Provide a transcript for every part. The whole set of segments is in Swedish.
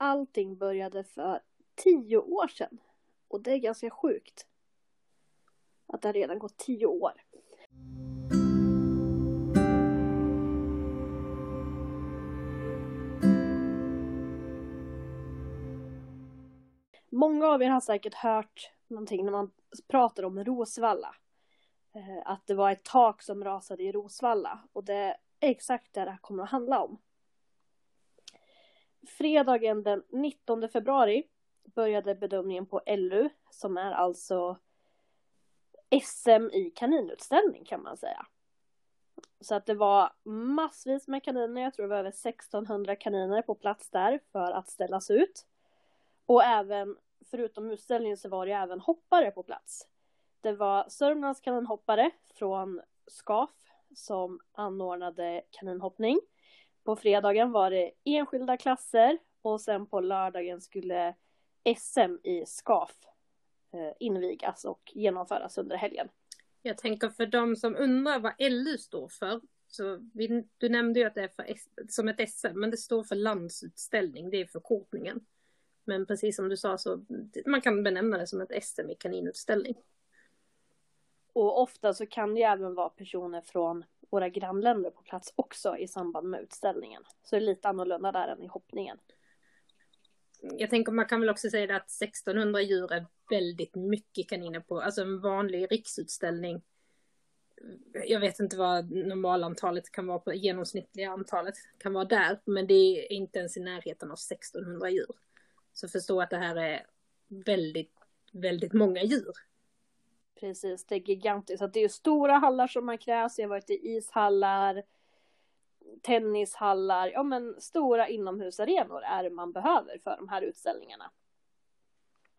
allting började för tio år sedan. Och det är ganska sjukt. Att det har redan gått tio år. Många av er har säkert hört någonting när man pratar om Rosvalla. Eh, att det var ett tak som rasade i Rosvalla. Och det är exakt det det här kommer att handla om. Fredagen den 19 februari började bedömningen på LU, som är alltså SM i kaninutställning kan man säga. Så att det var massvis med kaniner, jag tror det var över 1600 kaniner på plats där för att ställas ut. Och även, förutom utställningen så var det även hoppare på plats. Det var Sörmlands kaninhoppare från SKAF som anordnade kaninhoppning. På fredagen var det enskilda klasser och sen på lördagen skulle SM i SKAF eh, invigas och genomföras under helgen. Jag tänker för de som undrar vad LU står för. Så vi, du nämnde ju att det är för, som ett SM, men det står för landsutställning, det är förkortningen. Men precis som du sa så man kan benämna det som ett SM i kaninutställning. Och ofta så kan det ju även vara personer från våra grannländer på plats också i samband med utställningen. Så det är lite annorlunda där än i hoppningen. Mm. Jag tänker man kan väl också säga att 1600 djur är väldigt mycket kaniner på, alltså en vanlig riksutställning. Jag vet inte vad normalantalet kan vara på, genomsnittliga antalet kan vara där, men det är inte ens i närheten av 1600 djur. Så förstå att det här är väldigt, väldigt många djur. Precis, det är gigantiskt. Att det är stora hallar som man krävs. Jag har varit i ishallar, tennishallar, ja men stora inomhusarenor är det man behöver för de här utställningarna.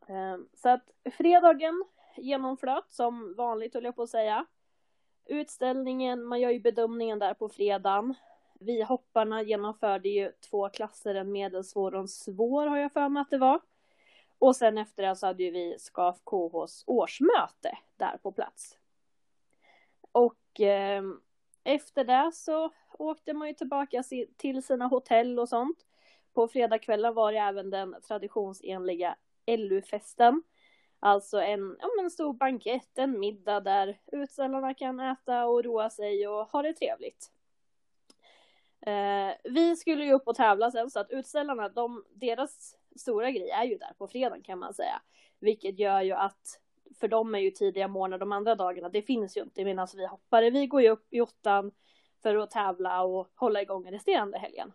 Ehm, så att fredagen genomflöt som vanligt höll jag på att säga. Utställningen, man gör ju bedömningen där på fredagen. Vi hopparna genomförde ju två klasser, en medelsvår och en svår har jag för mig att det var. Och sen efter det så hade ju vi SKAF KHs årsmöte där på plats. Och eh, efter det så åkte man ju tillbaka till sina hotell och sånt. På fredagskvällen var det även den traditionsenliga LU-festen. Alltså en, ja, en stor bankett, en middag där utställarna kan äta och roa sig och ha det trevligt. Eh, vi skulle ju upp och tävla sen så att utställarna, de, deras stora grej är ju där på fredagen kan man säga. Vilket gör ju att för dem är ju tidiga morgnar de andra dagarna, det finns ju inte medan vi hoppare, vi går ju upp i åttan för att tävla och hålla igång resterande helgen.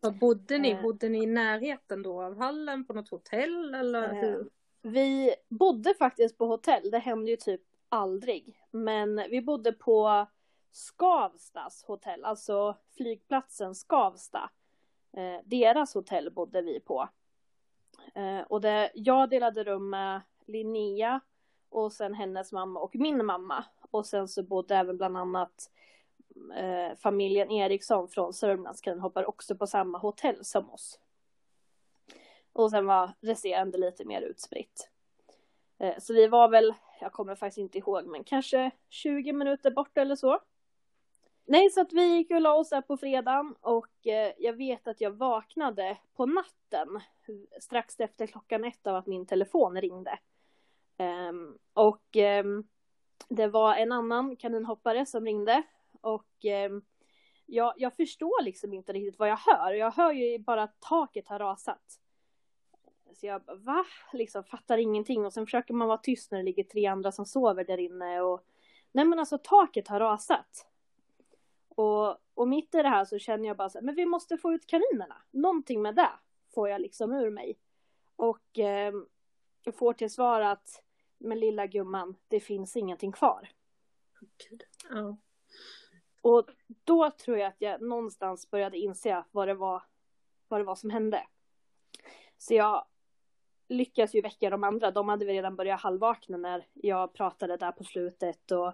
Var bodde ni? Eh, bodde ni i närheten då av hallen på något hotell eller eh, hur? Vi bodde faktiskt på hotell, det hände ju typ aldrig. Men vi bodde på Skavstas hotell, alltså flygplatsen Skavsta. Eh, deras hotell bodde vi på. Eh, och det, jag delade rum med Linnea och sen hennes mamma och min mamma. Och sen så bodde även bland annat eh, familjen Eriksson från Sörmlandskanin hoppar också på samma hotell som oss. Och sen var resterande lite mer utspritt. Eh, så vi var väl, jag kommer faktiskt inte ihåg, men kanske 20 minuter bort eller så. Nej, så att vi gick och la oss där på fredagen och eh, jag vet att jag vaknade på natten strax efter klockan ett av att min telefon ringde. Um, och um, det var en annan kaninhoppare som ringde och um, jag, jag förstår liksom inte riktigt vad jag hör. Jag hör ju bara att taket har rasat. Så jag bara, va? Liksom fattar ingenting och sen försöker man vara tyst när det ligger tre andra som sover där inne och nej men alltså taket har rasat. Och, och mitt i det här så känner jag bara så här, men vi måste få ut kaninerna. Någonting med det får jag liksom ur mig. Och eh, får till svar att, men lilla gumman, det finns ingenting kvar. Gud. Ja. Och då tror jag att jag någonstans började inse vad det var, vad det var som hände. Så jag lyckas ju väcka de andra. De hade väl redan börjat halvvakna när jag pratade där på slutet och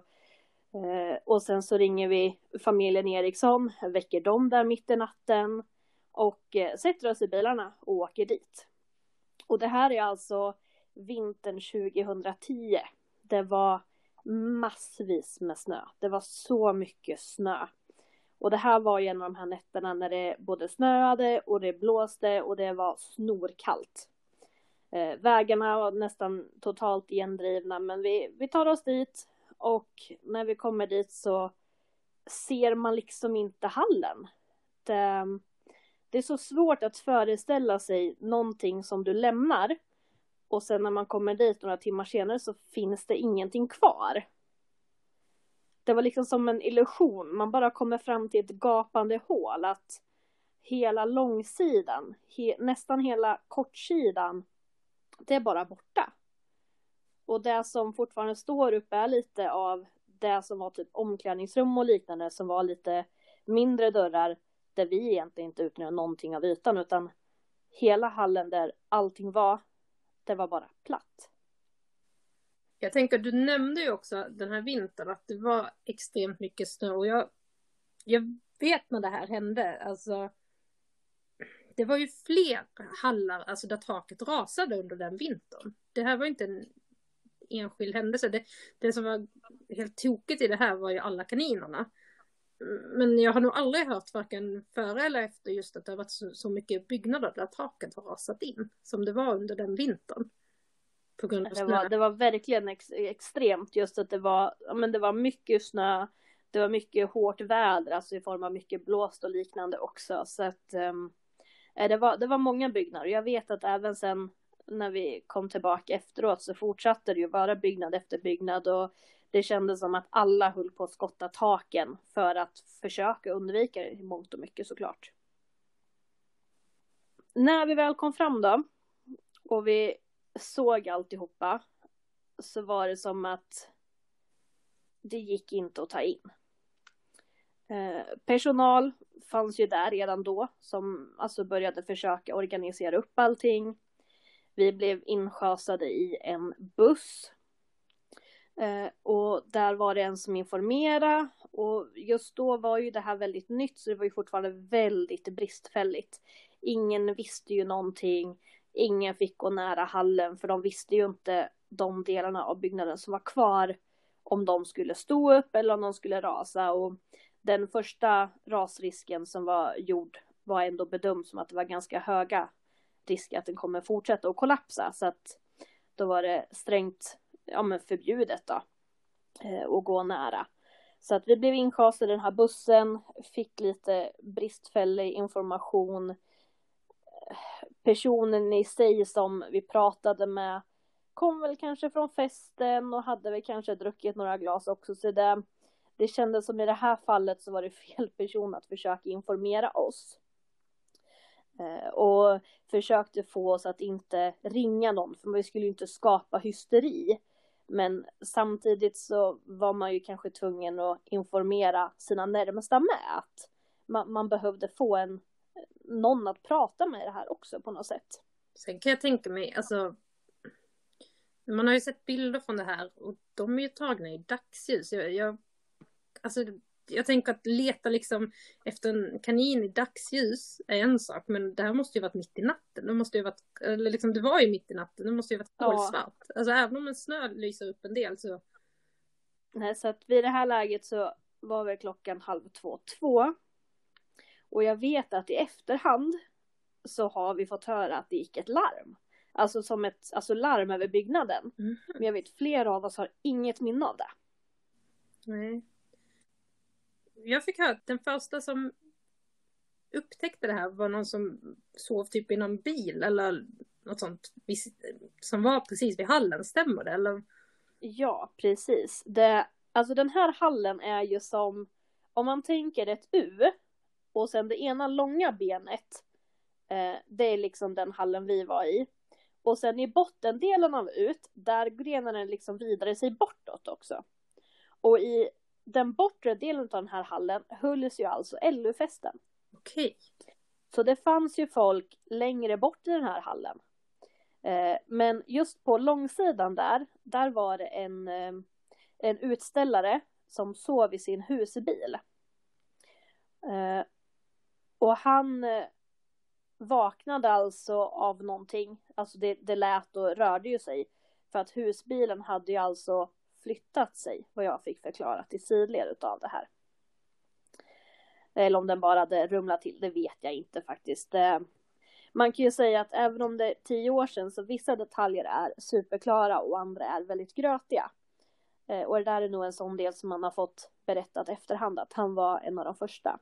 Eh, och sen så ringer vi familjen Eriksson, väcker dem där mitt i natten och eh, sätter oss i bilarna och åker dit. Och det här är alltså vintern 2010. Det var massvis med snö. Det var så mycket snö. Och det här var ju en av de här nätterna när det både snöade och det blåste och det var snorkallt. Eh, vägarna var nästan totalt igendrivna men vi, vi tar oss dit och när vi kommer dit så ser man liksom inte hallen. Det, det är så svårt att föreställa sig någonting som du lämnar och sen när man kommer dit några timmar senare så finns det ingenting kvar. Det var liksom som en illusion, man bara kommer fram till ett gapande hål att hela långsidan, he, nästan hela kortsidan, det är bara borta. Och det som fortfarande står uppe är lite av det som var typ omklädningsrum och liknande som var lite mindre dörrar där vi egentligen inte utnyttjade någonting av ytan utan hela hallen där allting var, det var bara platt. Jag tänker, du nämnde ju också den här vintern att det var extremt mycket snö och jag, jag vet när det här hände, alltså det var ju fler hallar, alltså där taket rasade under den vintern. Det här var inte en enskild händelse. Det, det som var helt tokigt i det här var ju alla kaninerna. Men jag har nog aldrig hört varken före eller efter just att det har varit så, så mycket byggnader där taket har rasat in. Som det var under den vintern. På grund av det, var, det var verkligen ex, extremt just att det var, men det var mycket snö. Det var mycket hårt väder, alltså i form av mycket blåst och liknande också. Så att um, det, var, det var många byggnader. Jag vet att även sen när vi kom tillbaka efteråt så fortsatte det ju vara byggnad efter byggnad och det kändes som att alla höll på att skotta taken för att försöka undvika det i mångt och mycket såklart. När vi väl kom fram då och vi såg alltihopa så var det som att det gick inte att ta in. Eh, personal fanns ju där redan då som alltså började försöka organisera upp allting. Vi blev inschasade i en buss. Eh, och där var det en som informerade och just då var ju det här väldigt nytt så det var ju fortfarande väldigt bristfälligt. Ingen visste ju någonting. Ingen fick gå nära hallen för de visste ju inte de delarna av byggnaden som var kvar. Om de skulle stå upp eller om de skulle rasa och den första rasrisken som var gjord var ändå bedömd som att det var ganska höga risk att den kommer fortsätta att kollapsa. Så att då var det strängt ja, men förbjudet då, eh, att gå nära. Så att vi blev inschasade i den här bussen, fick lite bristfällig information. Eh, personen i sig som vi pratade med kom väl kanske från festen och hade väl kanske druckit några glas också. Så det, det kändes som i det här fallet så var det fel person att försöka informera oss. Eh, och försökte få oss att inte ringa någon, för vi skulle ju inte skapa hysteri. Men samtidigt så var man ju kanske tvungen att informera sina närmsta med att man, man behövde få en, någon att prata med det här också på något sätt. Sen kan jag tänka mig, alltså man har ju sett bilder från det här och de är ju tagna i dagsljus. Jag, jag, alltså jag tänker att leta liksom efter en kanin i dagsljus är en sak, men det här måste ju varit mitt i natten. Det måste ju varit, eller liksom det var ju mitt i natten, det måste ju varit kolsvart. Ja. Alltså även om en snö lyser upp en del så. Nej, så att vid det här läget så var väl klockan halv två, två. Och jag vet att i efterhand så har vi fått höra att det gick ett larm. Alltså som ett alltså larm över byggnaden. Mm. Men jag vet flera av oss har inget minne av det. Nej jag fick höra att den första som upptäckte det här var någon som sov typ i någon bil eller något sånt som var precis vid hallen, stämmer det eller? Ja, precis. Det, alltså den här hallen är ju som om man tänker ett U och sen det ena långa benet eh, det är liksom den hallen vi var i. Och sen i bottendelen av ut, där grenar den liksom vidare sig bortåt också. Och i den bortre delen av den här hallen hölls ju alltså LU-festen. Okej. Så det fanns ju folk längre bort i den här hallen. Eh, men just på långsidan där, där var det en, eh, en utställare som sov i sin husbil. Eh, och han vaknade alltså av någonting, alltså det, det lät och rörde ju sig. För att husbilen hade ju alltså flyttat sig, vad jag fick förklarat i sidled utav det här. Eller om den bara hade rumlat till, det vet jag inte faktiskt. Eh, man kan ju säga att även om det är tio år sedan så vissa detaljer är superklara och andra är väldigt grötiga. Eh, och det där är nog en sån del som man har fått berättat efterhand att han var en av de första.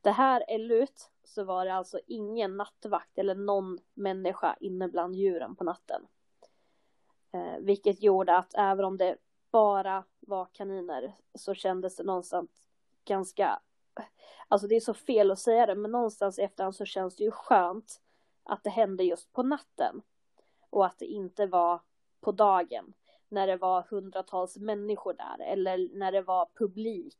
Det här LUT så var det alltså ingen nattvakt eller någon människa inne bland djuren på natten. Eh, vilket gjorde att även om det bara var kaniner så kändes det någonstans ganska, alltså det är så fel att säga det, men någonstans i efterhand så känns det ju skönt att det hände just på natten. Och att det inte var på dagen när det var hundratals människor där eller när det var publik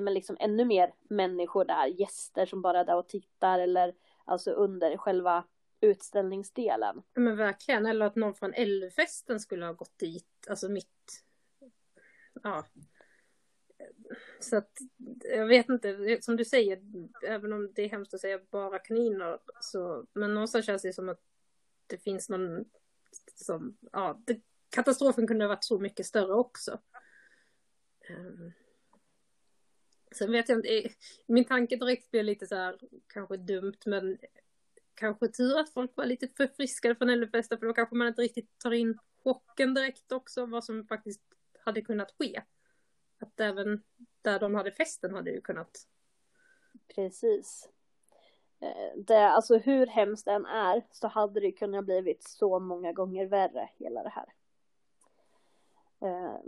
med liksom ännu mer människor där, gäster som bara är där och tittar eller alltså under själva utställningsdelen. Men verkligen, eller att någon från Älvfesten skulle ha gått dit, alltså mitt, ja. Så att, jag vet inte, som du säger, även om det är hemskt att säga bara kaniner, så, men någonstans känns det som att det finns någon som, ja, det, katastrofen kunde ha varit så mycket större också. Um, sen vet jag inte, min tanke direkt blev lite så här, kanske dumt, men kanske tur att folk var lite förfriskade från Älvfesten för då kanske man inte riktigt tar in chocken direkt också vad som faktiskt hade kunnat ske. Att även där de hade festen hade ju kunnat. Precis. Eh, det, alltså hur hemskt den är så hade det kunnat blivit så många gånger värre hela det här. Eh,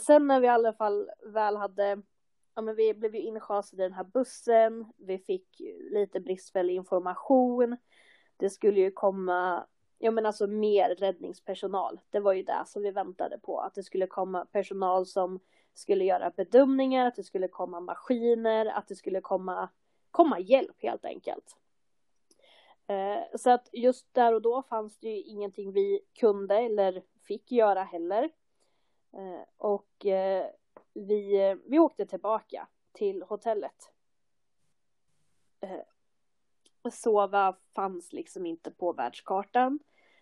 sen när vi i alla fall väl hade ja, men vi blev ju inschasade i den här bussen, vi fick lite bristfällig information. Det skulle ju komma, ja men alltså mer räddningspersonal. Det var ju det som vi väntade på, att det skulle komma personal som skulle göra bedömningar, att det skulle komma maskiner, att det skulle komma, komma hjälp helt enkelt. Eh, så att just där och då fanns det ju ingenting vi kunde eller fick göra heller. Eh, och eh, vi, eh, vi åkte tillbaka till hotellet. Eh, sova fanns liksom inte på världskartan.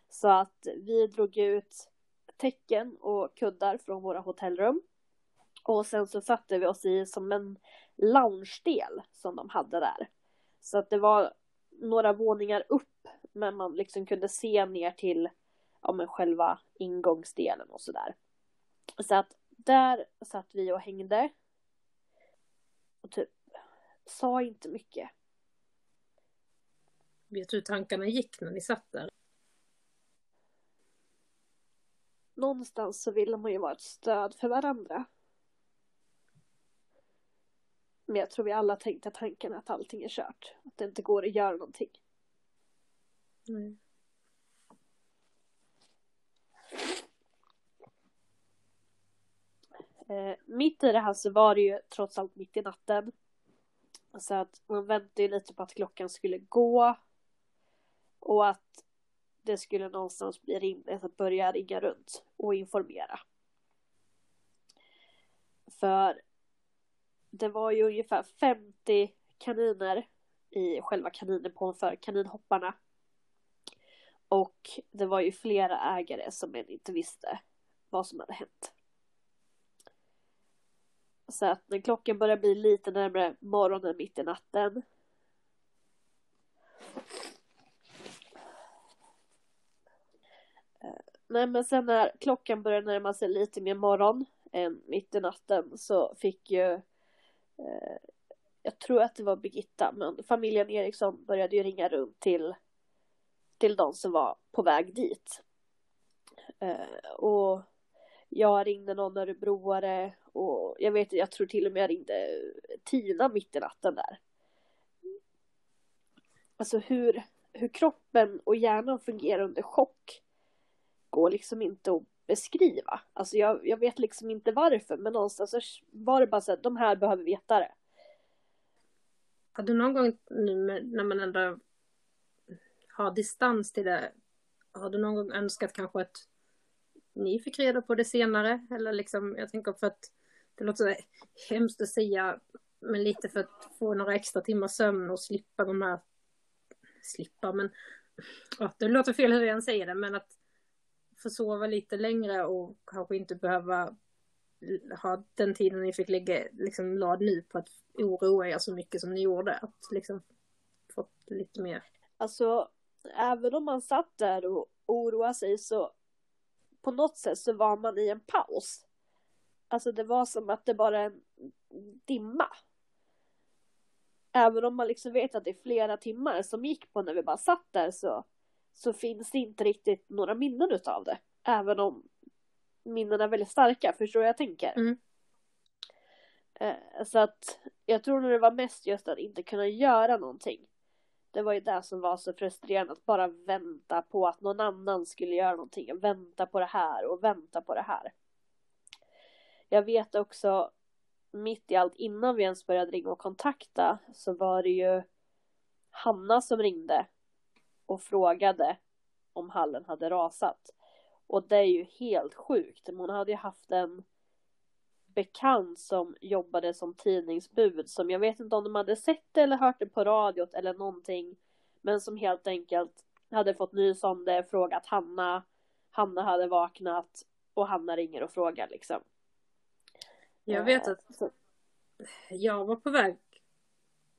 Så att vi drog ut täcken och kuddar från våra hotellrum. Och sen så satte vi oss i som en loungedel som de hade där. Så att det var några våningar upp men man liksom kunde se ner till ja, men själva ingångsdelen och sådär. Så att där satt vi och hängde. Och typ sa inte mycket. Vet du hur tankarna gick när ni satt där? Någonstans så ville man ju vara ett stöd för varandra. Men jag tror vi alla tänkte tanken att allting är kört. Att det inte går att göra någonting. Mm. Eh, mitt i det här så var det ju trots allt mitt i natten. Så att man väntade ju lite på att klockan skulle gå. Och att det skulle någonstans bli rimligt att börja ringa runt och informera. För det var ju ungefär 50 kaniner i själva kaninepån för kaninhopparna. Och det var ju flera ägare som än inte visste vad som hade hänt. Så att när klockan börjar bli lite närmare morgonen mitt i natten. Eh, nej men sen när klockan började närma sig lite mer morgon än mitt i natten så fick ju eh, jag tror att det var Birgitta, men familjen Eriksson började ju ringa runt till till de som var på väg dit. Eh, och jag ringde någon örebroare och jag vet, jag tror till och med jag ringde Tina mitt i natten där. Alltså hur, hur kroppen och hjärnan fungerar under chock går liksom inte att beskriva. Alltså jag, jag vet liksom inte varför, men någonstans så var det bara så att de här behöver veta det. Har du någon gång nu när man ändå har distans till det, har du någon gång önskat kanske att ni fick reda på det senare? Eller liksom, jag tänker för att det låter så hemskt att säga, men lite för att få några extra timmar sömn och slippa de här, slippa, men ja, det låter fel hur jag än säger det, men att få sova lite längre och kanske inte behöva ha den tiden ni fick lägga, liksom lad nu på att oroa er så mycket som ni gjorde. Att liksom fått lite mer. Alltså, även om man satt där och oroade sig så på något sätt så var man i en paus. Alltså det var som att det bara en dimma. Även om man liksom vet att det är flera timmar som gick på när vi bara satt där så, så finns det inte riktigt några minnen utav det. Även om minnena är väldigt starka, förstår jag tänker? Mm. Eh, så att jag tror nog det var mest just att inte kunna göra någonting. Det var ju det som var så frustrerande, att bara vänta på att någon annan skulle göra någonting. Vänta på det här och vänta på det här. Jag vet också, mitt i allt innan vi ens började ringa och kontakta, så var det ju Hanna som ringde och frågade om hallen hade rasat. Och det är ju helt sjukt. Hon hade ju haft en bekant som jobbade som tidningsbud som jag vet inte om de hade sett det eller hört det på radiot eller någonting. Men som helt enkelt hade fått nys om det, frågat Hanna. Hanna hade vaknat och Hanna ringer och frågar liksom. Jag vet att jag var på väg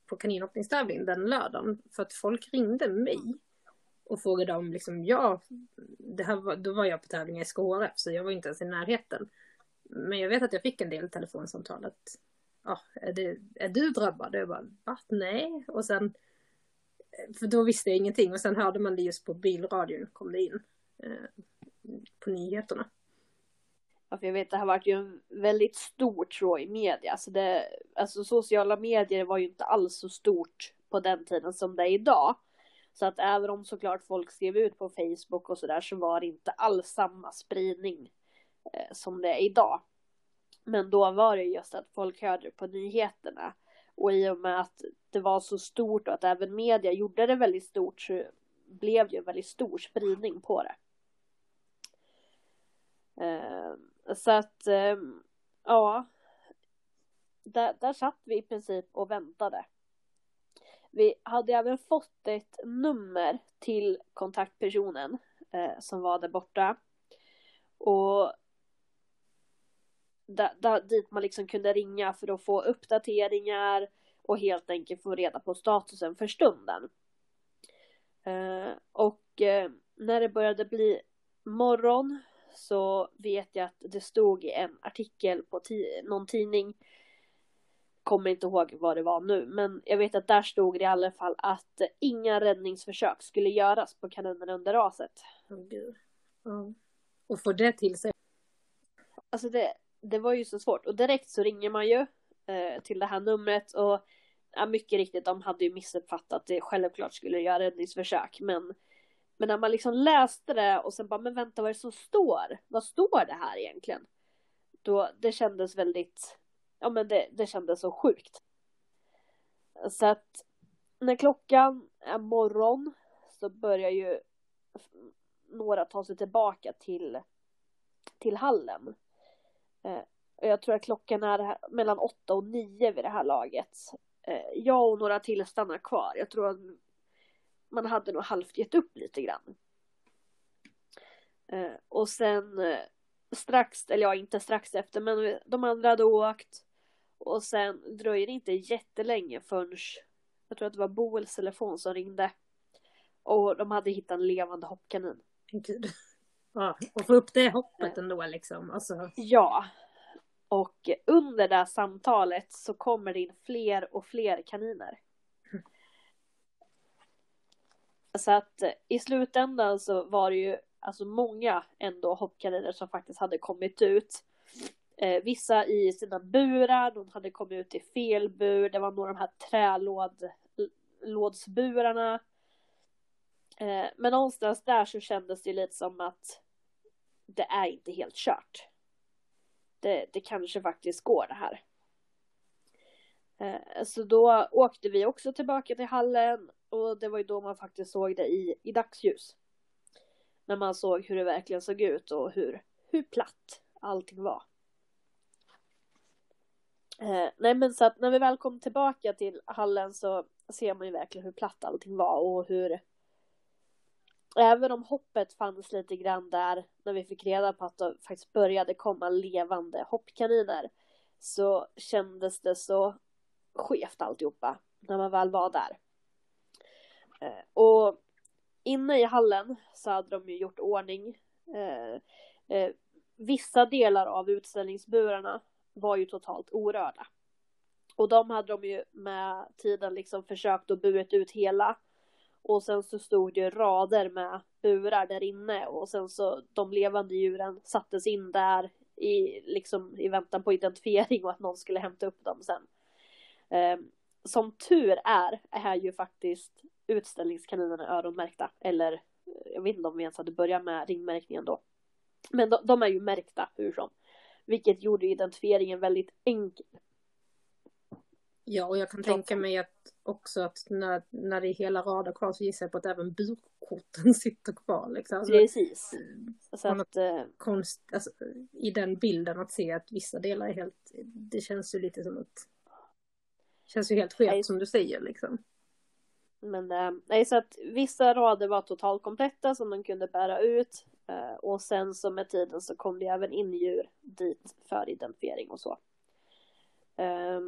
på kaninhoppningstävling den lördagen för att folk ringde mig och frågade om liksom, jag. det här var, då var jag på tävling i SKHF så jag var inte ens i närheten. Men jag vet att jag fick en del telefonsamtal att, ja, är, det, är du drabbad? Och jag bara, va? Nej. Och sen, för då visste jag ingenting och sen hörde man det just på bilradion kom det in eh, på nyheterna. För jag vet det har varit ju en väldigt stor tråd i media. Så det, alltså sociala medier var ju inte alls så stort på den tiden som det är idag. Så att även om såklart folk skrev ut på Facebook och sådär så var det inte alls samma spridning eh, som det är idag. Men då var det just att folk hörde det på nyheterna. Och i och med att det var så stort och att även media gjorde det väldigt stort så blev det ju en väldigt stor spridning på det. Eh, så att, eh, ja. Där, där satt vi i princip och väntade. Vi hade även fått ett nummer till kontaktpersonen eh, som var där borta. Och där, där, dit man liksom kunde ringa för att få uppdateringar och helt enkelt få reda på statusen för stunden. Eh, och eh, när det började bli morgon så vet jag att det stod i en artikel på någon tidning kommer inte ihåg vad det var nu, men jag vet att där stod det i alla fall att inga räddningsförsök skulle göras på kanonen under raset. Oh, Gud. Oh. Och få det till sig. Alltså det, det var ju så svårt och direkt så ringer man ju eh, till det här numret och ja, mycket riktigt, de hade ju missuppfattat att det självklart skulle göra räddningsförsök, men men när man liksom läste det och sen bara, men vänta vad är det som står? Vad står det här egentligen? Då, det kändes väldigt, ja men det, det kändes så sjukt. Så att när klockan är morgon så börjar ju några ta sig tillbaka till, till hallen. Eh, jag tror att klockan är mellan åtta och nio vid det här laget. Eh, jag och några till stannar kvar. Jag tror att man hade nog halvt gett upp lite grann. Eh, och sen eh, strax, eller ja inte strax efter, men de andra hade åkt. Och sen dröjer det inte jättelänge förrän, jag tror att det var Boels telefon som ringde. Och de hade hittat en levande hoppkanin. Gud. Ja, och få upp det hoppet ändå liksom. Alltså. Ja. Och under det här samtalet så kommer det in fler och fler kaniner. Så att eh, i slutändan så var det ju alltså många ändå hoppkaniner som faktiskt hade kommit ut. Eh, vissa i sina burar, de hade kommit ut i fel bur, det var några av de här trälådsburarna. Eh, men någonstans där så kändes det lite som att det är inte helt kört. Det, det kanske faktiskt går det här. Eh, så då åkte vi också tillbaka till hallen och det var ju då man faktiskt såg det i, i dagsljus. När man såg hur det verkligen såg ut och hur, hur platt allting var. Eh, nej men så att när vi väl kom tillbaka till hallen så ser man ju verkligen hur platt allting var och hur även om hoppet fanns lite grann där när vi fick reda på att det faktiskt började komma levande hoppkaniner så kändes det så skevt alltihopa när man väl var där. Eh, och inne i hallen så hade de ju gjort ordning. Eh, eh, vissa delar av utställningsburarna var ju totalt orörda. Och de hade de ju med tiden liksom försökt att burit ut hela. Och sen så stod det rader med burar där inne och sen så de levande djuren sattes in där i, liksom, i väntan på identifiering och att någon skulle hämta upp dem sen. Eh, som tur är är ju faktiskt utställningskaninerna öronmärkta. Eller eh, jag vet inte om vi ens hade börjat med ringmärkningen då. Men de, de är ju märkta hur som. Vilket gjorde identifieringen väldigt enkel. Ja, och jag kan Trots tänka mig att också att när, när det är hela rader kvar så gissar jag på att även burkorten sitter kvar. Liksom. Alltså, Precis. Så att, äh... konst, alltså, I den bilden att se att vissa delar är helt, det känns ju lite som att Känns ju helt skevt som du säger liksom. Men eh, nej, så att vissa rader var totalkompletta som de kunde bära ut. eh, och sen så med tiden så kom det även in djur dit för identifiering och så. Eh,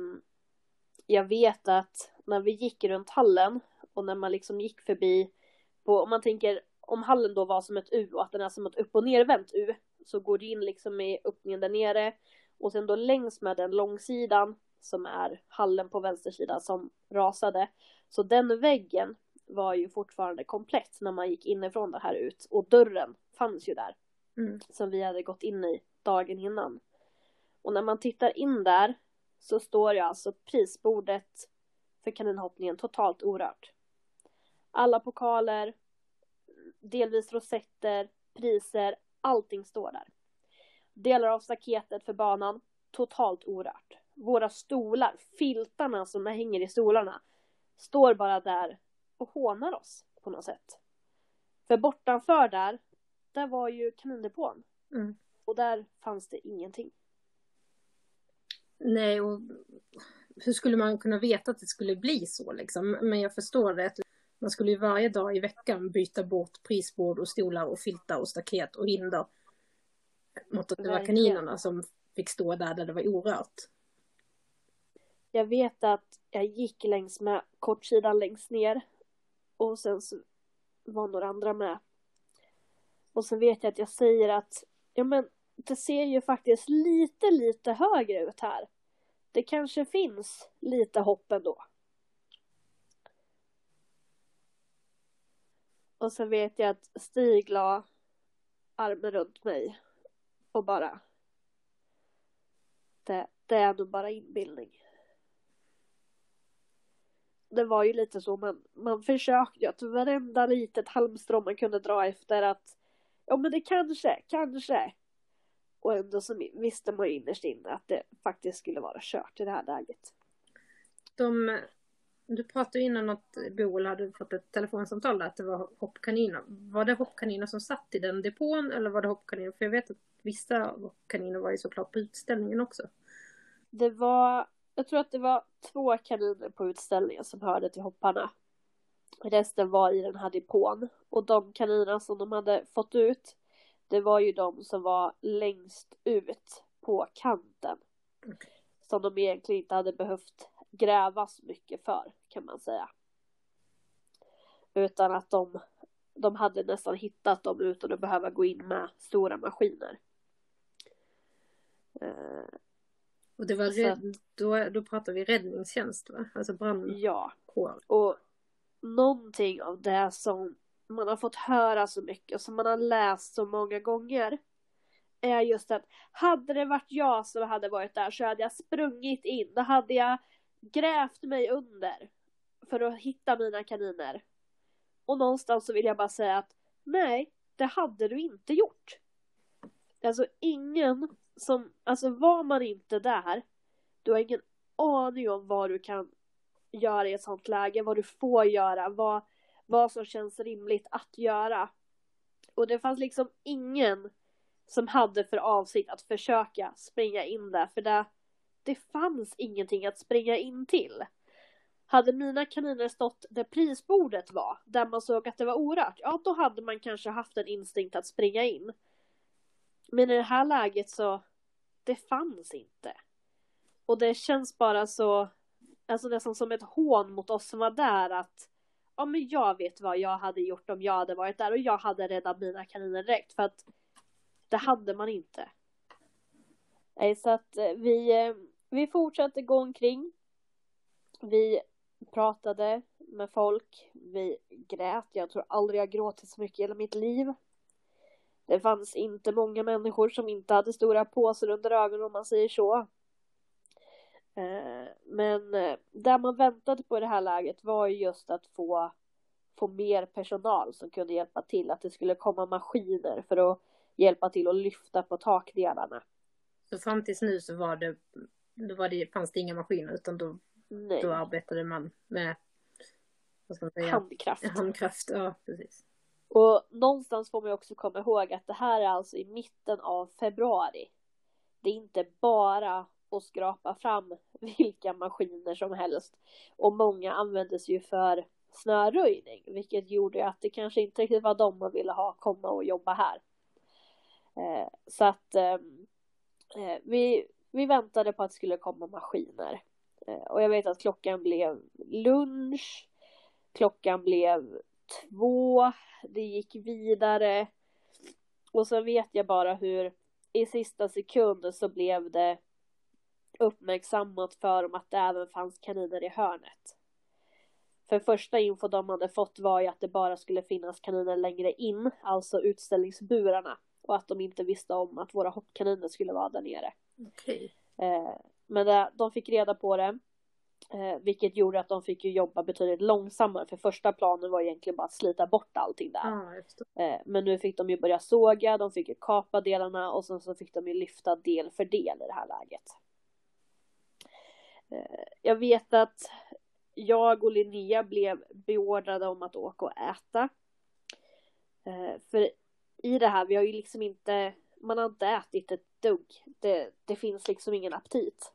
jag vet att när vi gick runt hallen och när man liksom gick förbi på, om man tänker om hallen då var som ett U och att den är som ett upp och nervänt U så går det in liksom i öppningen där nere och sen då längs med den långsidan som är hallen på vänster sida som rasade. Så den väggen var ju fortfarande komplett när man gick inifrån det här ut och dörren fanns ju där. Mm. Som vi hade gått in i dagen innan. Och när man tittar in där så står ju alltså prisbordet för kaninhoppningen totalt orört. Alla pokaler, delvis rosetter, priser, allting står där. Delar av staketet för banan, totalt orört våra stolar, filtarna som hänger i stolarna, står bara där och hånar oss på något sätt. För bortanför där, där var ju kanindepån. Mm. Och där fanns det ingenting. Nej, och hur skulle man kunna veta att det skulle bli så liksom? Men jag förstår det. Man skulle ju varje dag i veckan byta bort prisbord och stolar och filtar och staket och hinder. Mot att det var kaninerna som fick stå där där det var orört. Jag vet att jag gick längs med kortsidan längst ner. Och sen så var några andra med. Och sen vet jag att jag säger att ja men det ser ju faktiskt lite, lite högre ut här. Det kanske finns lite hopp ändå. Och sen vet jag att Stig la armen runt mig och bara det, det är nog bara inbildning det var ju lite så, man, man försökte att varenda litet halmstrå man kunde dra efter att ja men det kanske, kanske. Och ändå så visste man ju innerst inne att det faktiskt skulle vara kört i det här läget. De, du pratade innan att Boel hade fått ett telefonsamtal där att det var hoppkaniner. Var det hoppkaniner som satt i den depån eller var det hoppkaniner? För jag vet att vissa hoppkaniner var ju såklart på utställningen också. Det var jag tror att det var två kaniner på utställningen som hörde till hopparna. Resten var i den här depån. Och de kaninerna som de hade fått ut, det var ju de som var längst ut på kanten. Som de egentligen inte hade behövt gräva så mycket för, kan man säga. Utan att de, de hade nästan hittat dem utan att behöva gå in med stora maskiner. Och det var rädd, då, då pratar vi räddningstjänst va? Alltså brandkår. Ja. Och någonting av det som man har fått höra så mycket och som man har läst så många gånger är just att hade det varit jag som hade varit där så hade jag sprungit in. Då hade jag grävt mig under för att hitta mina kaniner. Och någonstans så vill jag bara säga att nej, det hade du inte gjort. Alltså ingen som, alltså var man inte där, du har ingen aning om vad du kan göra i ett sånt läge, vad du får göra, vad, vad som känns rimligt att göra. Och det fanns liksom ingen som hade för avsikt att försöka springa in där, för det, det fanns ingenting att springa in till. Hade mina kaniner stått där prisbordet var, där man såg att det var orört, ja då hade man kanske haft en instinkt att springa in. Men i det här läget så, det fanns inte. Och det känns bara så, alltså nästan som ett hån mot oss som var där att ja men jag vet vad jag hade gjort om jag hade varit där och jag hade räddat mina kaniner direkt för att det hade man inte. Nej, så att eh, vi, eh, vi fortsatte gå omkring. Vi pratade med folk. Vi grät. Jag tror aldrig jag gråtit så mycket i hela mitt liv. Det fanns inte många människor som inte hade stora påsar under ögonen om man säger så. Eh, men där man väntade på det här läget var just att få, få mer personal som kunde hjälpa till. Att det skulle komma maskiner för att hjälpa till att lyfta på takdelarna. Så fram tills nu så var det, då var det, fanns det inga maskiner utan då, då arbetade man med vad ska man säga? handkraft. Handkraft, ja precis. Och någonstans får man också komma ihåg att det här är alltså i mitten av februari. Det är inte bara att skrapa fram vilka maskiner som helst. Och många användes ju för snöröjning, vilket gjorde att det kanske inte riktigt var de man ville ha komma och jobba här. Eh, så att ehm, eh, vi, vi väntade på att det skulle komma maskiner. Eh, och jag vet att klockan blev lunch, klockan blev två, det gick vidare. Och så vet jag bara hur i sista sekund så blev det uppmärksammat för dem att det även fanns kaniner i hörnet. För första info de hade fått var ju att det bara skulle finnas kaniner längre in, alltså utställningsburarna och att de inte visste om att våra hoppkaniner skulle vara där nere. Okay. Eh, men de fick reda på det. Eh, vilket gjorde att de fick jobba betydligt långsammare för första planen var egentligen bara att slita bort allting där. Ah, eh, men nu fick de ju börja såga, de fick ju kapa delarna och sen så fick de ju lyfta del för del i det här läget. Eh, jag vet att jag och Linnea blev beordrade om att åka och äta. Eh, för i det här, vi har ju liksom inte, man har inte ätit ett dugg. Det, det finns liksom ingen aptit.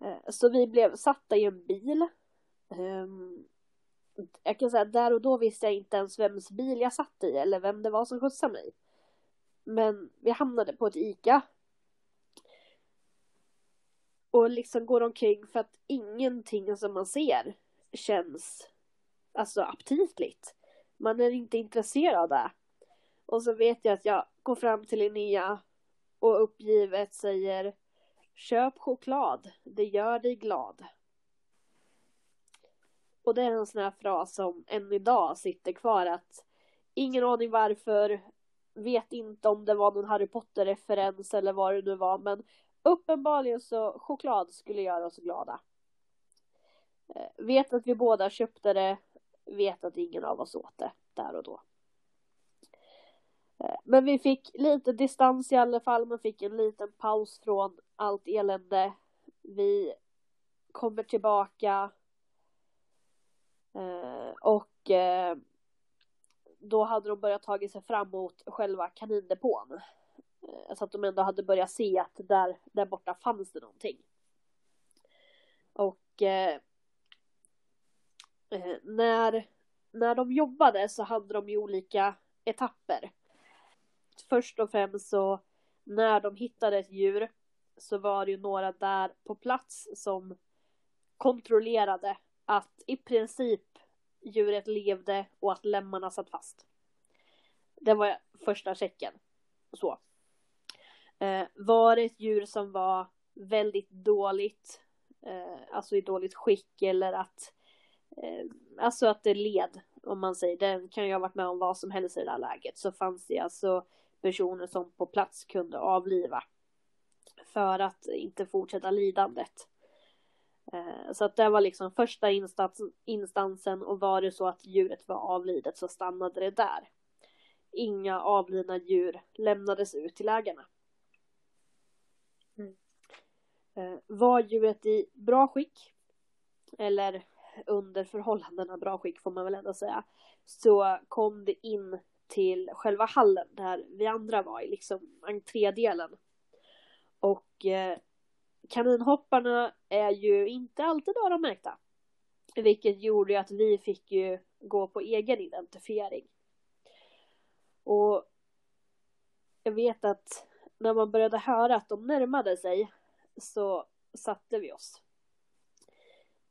Eh, så vi blev satta i en bil. Ehm, jag kan säga att där och då visste jag inte ens vems bil jag satt i eller vem det var som skjutsade mig. Men vi hamnade på ett ICA. Och liksom går omkring för att ingenting som man ser känns alltså aptitligt. Man är inte intresserad av det. Och så vet jag att jag går fram till Linnea och uppgivet säger Köp choklad, det gör dig glad. Och det är en sån här fras som än idag sitter kvar att ingen aning varför, vet inte om det var någon Harry Potter-referens eller vad det nu var, men uppenbarligen så choklad skulle göra oss glada. Eh, vet att vi båda köpte det, vet att ingen av oss åt det där och då. Eh, men vi fick lite distans i alla fall, man fick en liten paus från allt elände. Vi kommer tillbaka eh, och eh, då hade de börjat tagit sig fram mot själva kanindepån. Så att de ändå hade börjat se att där, där borta fanns det någonting. Och eh, när, när de jobbade så hade de ju olika etapper först och främst så när de hittade ett djur så var det ju några där på plats som kontrollerade att i princip djuret levde och att lemmarna satt fast. Det var första checken. Så. Eh, var det ett djur som var väldigt dåligt, eh, alltså i dåligt skick eller att, eh, alltså att det led, om man säger, det kan ju ha varit med om vad som helst i det här läget, så fanns det alltså personer som på plats kunde avliva. För att inte fortsätta lidandet. Eh, så att det var liksom första instans, instansen och var det så att djuret var avlidet så stannade det där. Inga avlidna djur lämnades ut till ägarna. Mm. Eh, var djuret i bra skick eller under förhållandena bra skick får man väl ändå säga så kom det in till själva hallen där vi andra var i, liksom entrédelen. Och eh, kaninhopparna är ju inte alltid öronmärkta. Vilket gjorde att vi fick ju gå på egen identifiering. Och jag vet att när man började höra att de närmade sig så satte vi oss.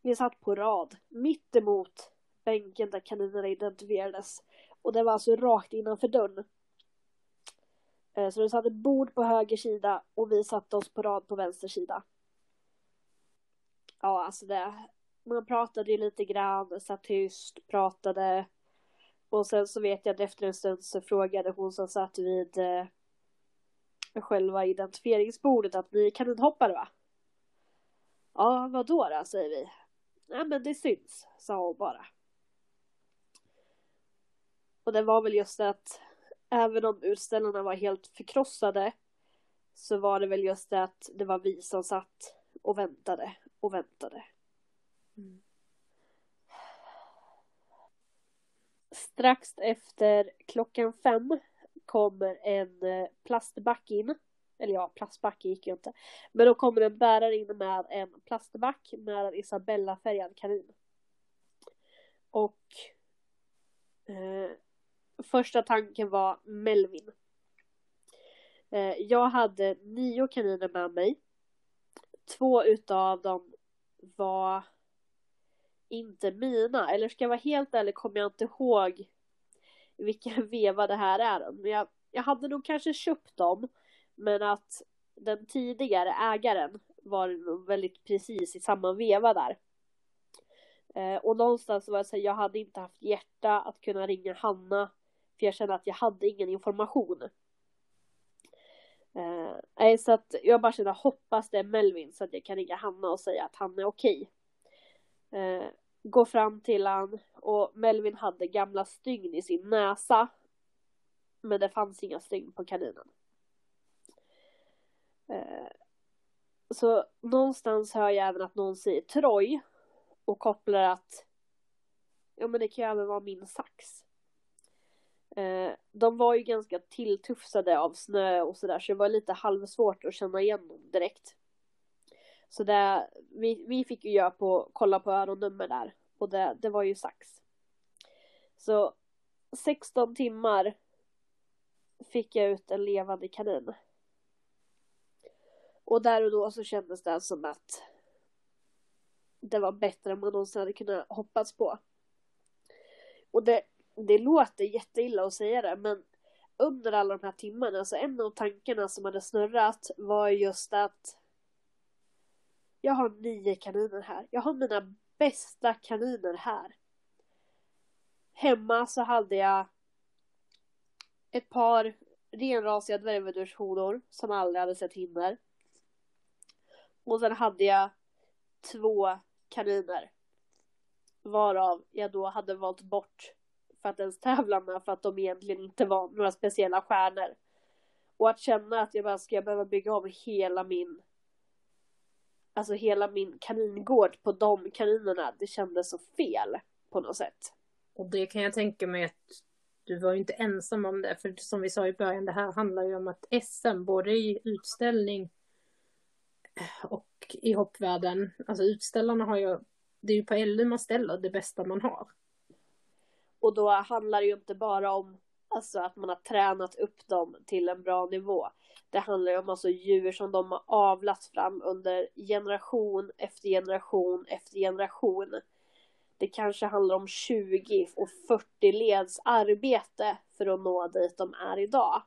Vi satt på rad, mitt emot bänken där kaninerna identifierades. Och det var alltså rakt innanför dörren. Eh, så det satt ett bord på höger sida och vi satte oss på rad på vänster sida. Ja, alltså det. Man pratade ju lite grann, satt tyst, pratade. Och sen så vet jag att efter en stund så frågade hon som satt vid eh, själva identifieringsbordet att ni kaninhoppare va? Ja, vad då då, säger vi. Nej men det syns, sa hon bara. Och det var väl just det att även om utställarna var helt förkrossade så var det väl just det att det var vi som satt och väntade och väntade. Mm. Strax efter klockan fem kommer en eh, plastback in. Eller ja, plastback gick ju inte. Men då kommer en bärare in med en plastback med en Isabella-färgad kanin. Och eh, första tanken var Melvin. Eh, jag hade nio kaniner med mig. Två utav dem var inte mina. Eller ska jag vara helt ärlig kommer jag inte ihåg vilken veva det här är. Men jag, jag hade nog kanske köpt dem. Men att den tidigare ägaren var väldigt precis i samma veva där. Eh, och någonstans var det så att jag hade inte haft hjärta att kunna ringa Hanna för jag kände att jag hade ingen information. Eh, så att jag bara kände hoppas det är Melvin så att jag kan ringa Hanna och säga att han är okej. Eh, gå fram till han och Melvin hade gamla stygn i sin näsa. Men det fanns inga stygn på kaninen. Eh, så någonstans hör jag även att någon säger Troj. och kopplar att ja men det kan ju även vara min sax. Eh, de var ju ganska tilltufsade av snö och sådär så det var lite halvsvårt att känna igen dem direkt. Så det, vi, vi fick ju göra på, kolla på öronnummer där och det, det var ju sax. Så 16 timmar fick jag ut en levande kanin. Och där och då så kändes det som att det var bättre än man någonsin hade kunnat hoppas på. Och det, det låter jätteilla att säga det men under alla de här timmarna så en av tankarna som hade snurrat var just att jag har nio kaniner här. Jag har mina bästa kaniner här. Hemma så hade jag ett par renrasiga dvärgvedurshonor som aldrig hade sett hinder. Och sen hade jag två kaniner. Varav jag då hade valt bort för att ens tävla med för att de egentligen inte var några speciella stjärnor. Och att känna att jag bara ska behöva bygga om hela min Alltså hela min kaningård på de kaninerna, det kändes så fel på något sätt. Och det kan jag tänka mig att du var ju inte ensam om det, för som vi sa i början, det här handlar ju om att SM, både i utställning och i hoppvärlden, alltså utställarna har ju, det är ju på LU man ställer det bästa man har. Och då handlar det ju inte bara om alltså, att man har tränat upp dem till en bra nivå. Det handlar ju om alltså djur som de har avlat fram under generation efter generation efter generation. Det kanske handlar om 20 och 40 leds arbete för att nå dit de är idag.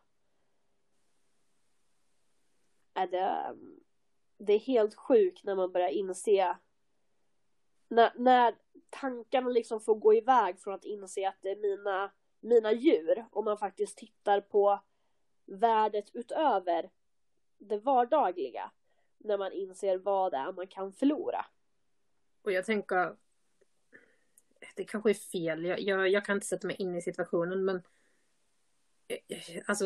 Är det, det är helt sjukt när man börjar inse när, när tankarna liksom får gå iväg från att inse att det är mina, mina djur och man faktiskt tittar på värdet utöver det vardagliga när man inser vad det är man kan förlora. Och jag tänker, det kanske är fel, jag, jag, jag kan inte sätta mig in i situationen men eh, alltså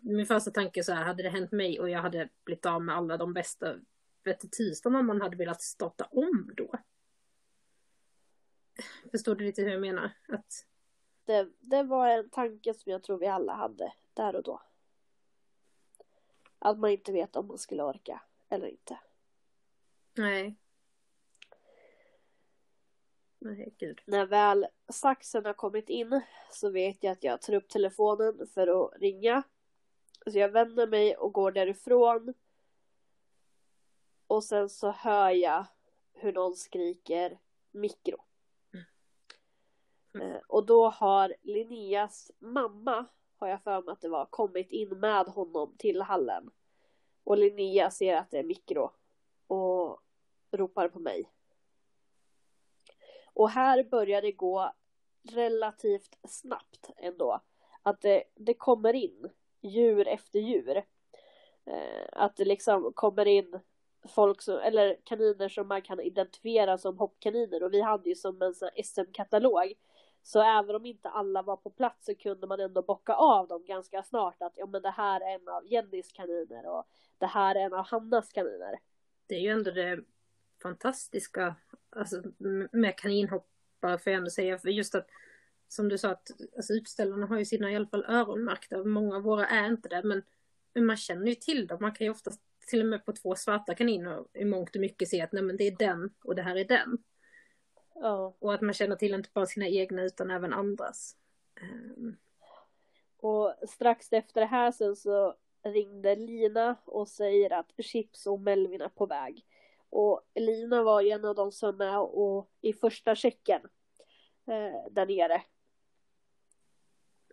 min första tanke så här, hade det hänt mig och jag hade blivit av med alla de bästa vet du tusan man hade velat starta om då? Förstår du lite hur jag menar? Att... Det, det var en tanke som jag tror vi alla hade där och då. Att man inte vet om man skulle orka eller inte. Nej. Nej, gud. När väl saxen har kommit in så vet jag att jag tar upp telefonen för att ringa. Så jag vänder mig och går därifrån. Och sen så hör jag hur någon skriker mikro. Eh, och då har Linneas mamma, har jag för mig att det var, kommit in med honom till hallen. Och Linnea ser att det är mikro och ropar på mig. Och här börjar det gå relativt snabbt ändå. Att det, det kommer in djur efter djur. Eh, att det liksom kommer in folk som, eller kaniner som man kan identifiera som hoppkaniner och vi hade ju som en SM-katalog. Så även om inte alla var på plats så kunde man ändå bocka av dem ganska snart att ja men det här är en av Jennys kaniner och det här är en av Hannas kaniner. Det är ju ändå det fantastiska alltså, med kaninhoppare får jag ändå säga. För just att som du sa att alltså, utställarna har ju sina i alla fall öronmärkta. Många av våra är inte det men, men man känner ju till dem. Man kan ju oftast till och med på två svarta kaniner i mångt och mycket se att nej men det är den och det här är den. Ja. Och att man känner till inte bara sina egna utan även andras. Ehm, Och strax efter det här sen så ringde Lina och säger att Chips och Melvin är på väg. Och Lina var ju en av de som är och i första checken eh, där nere.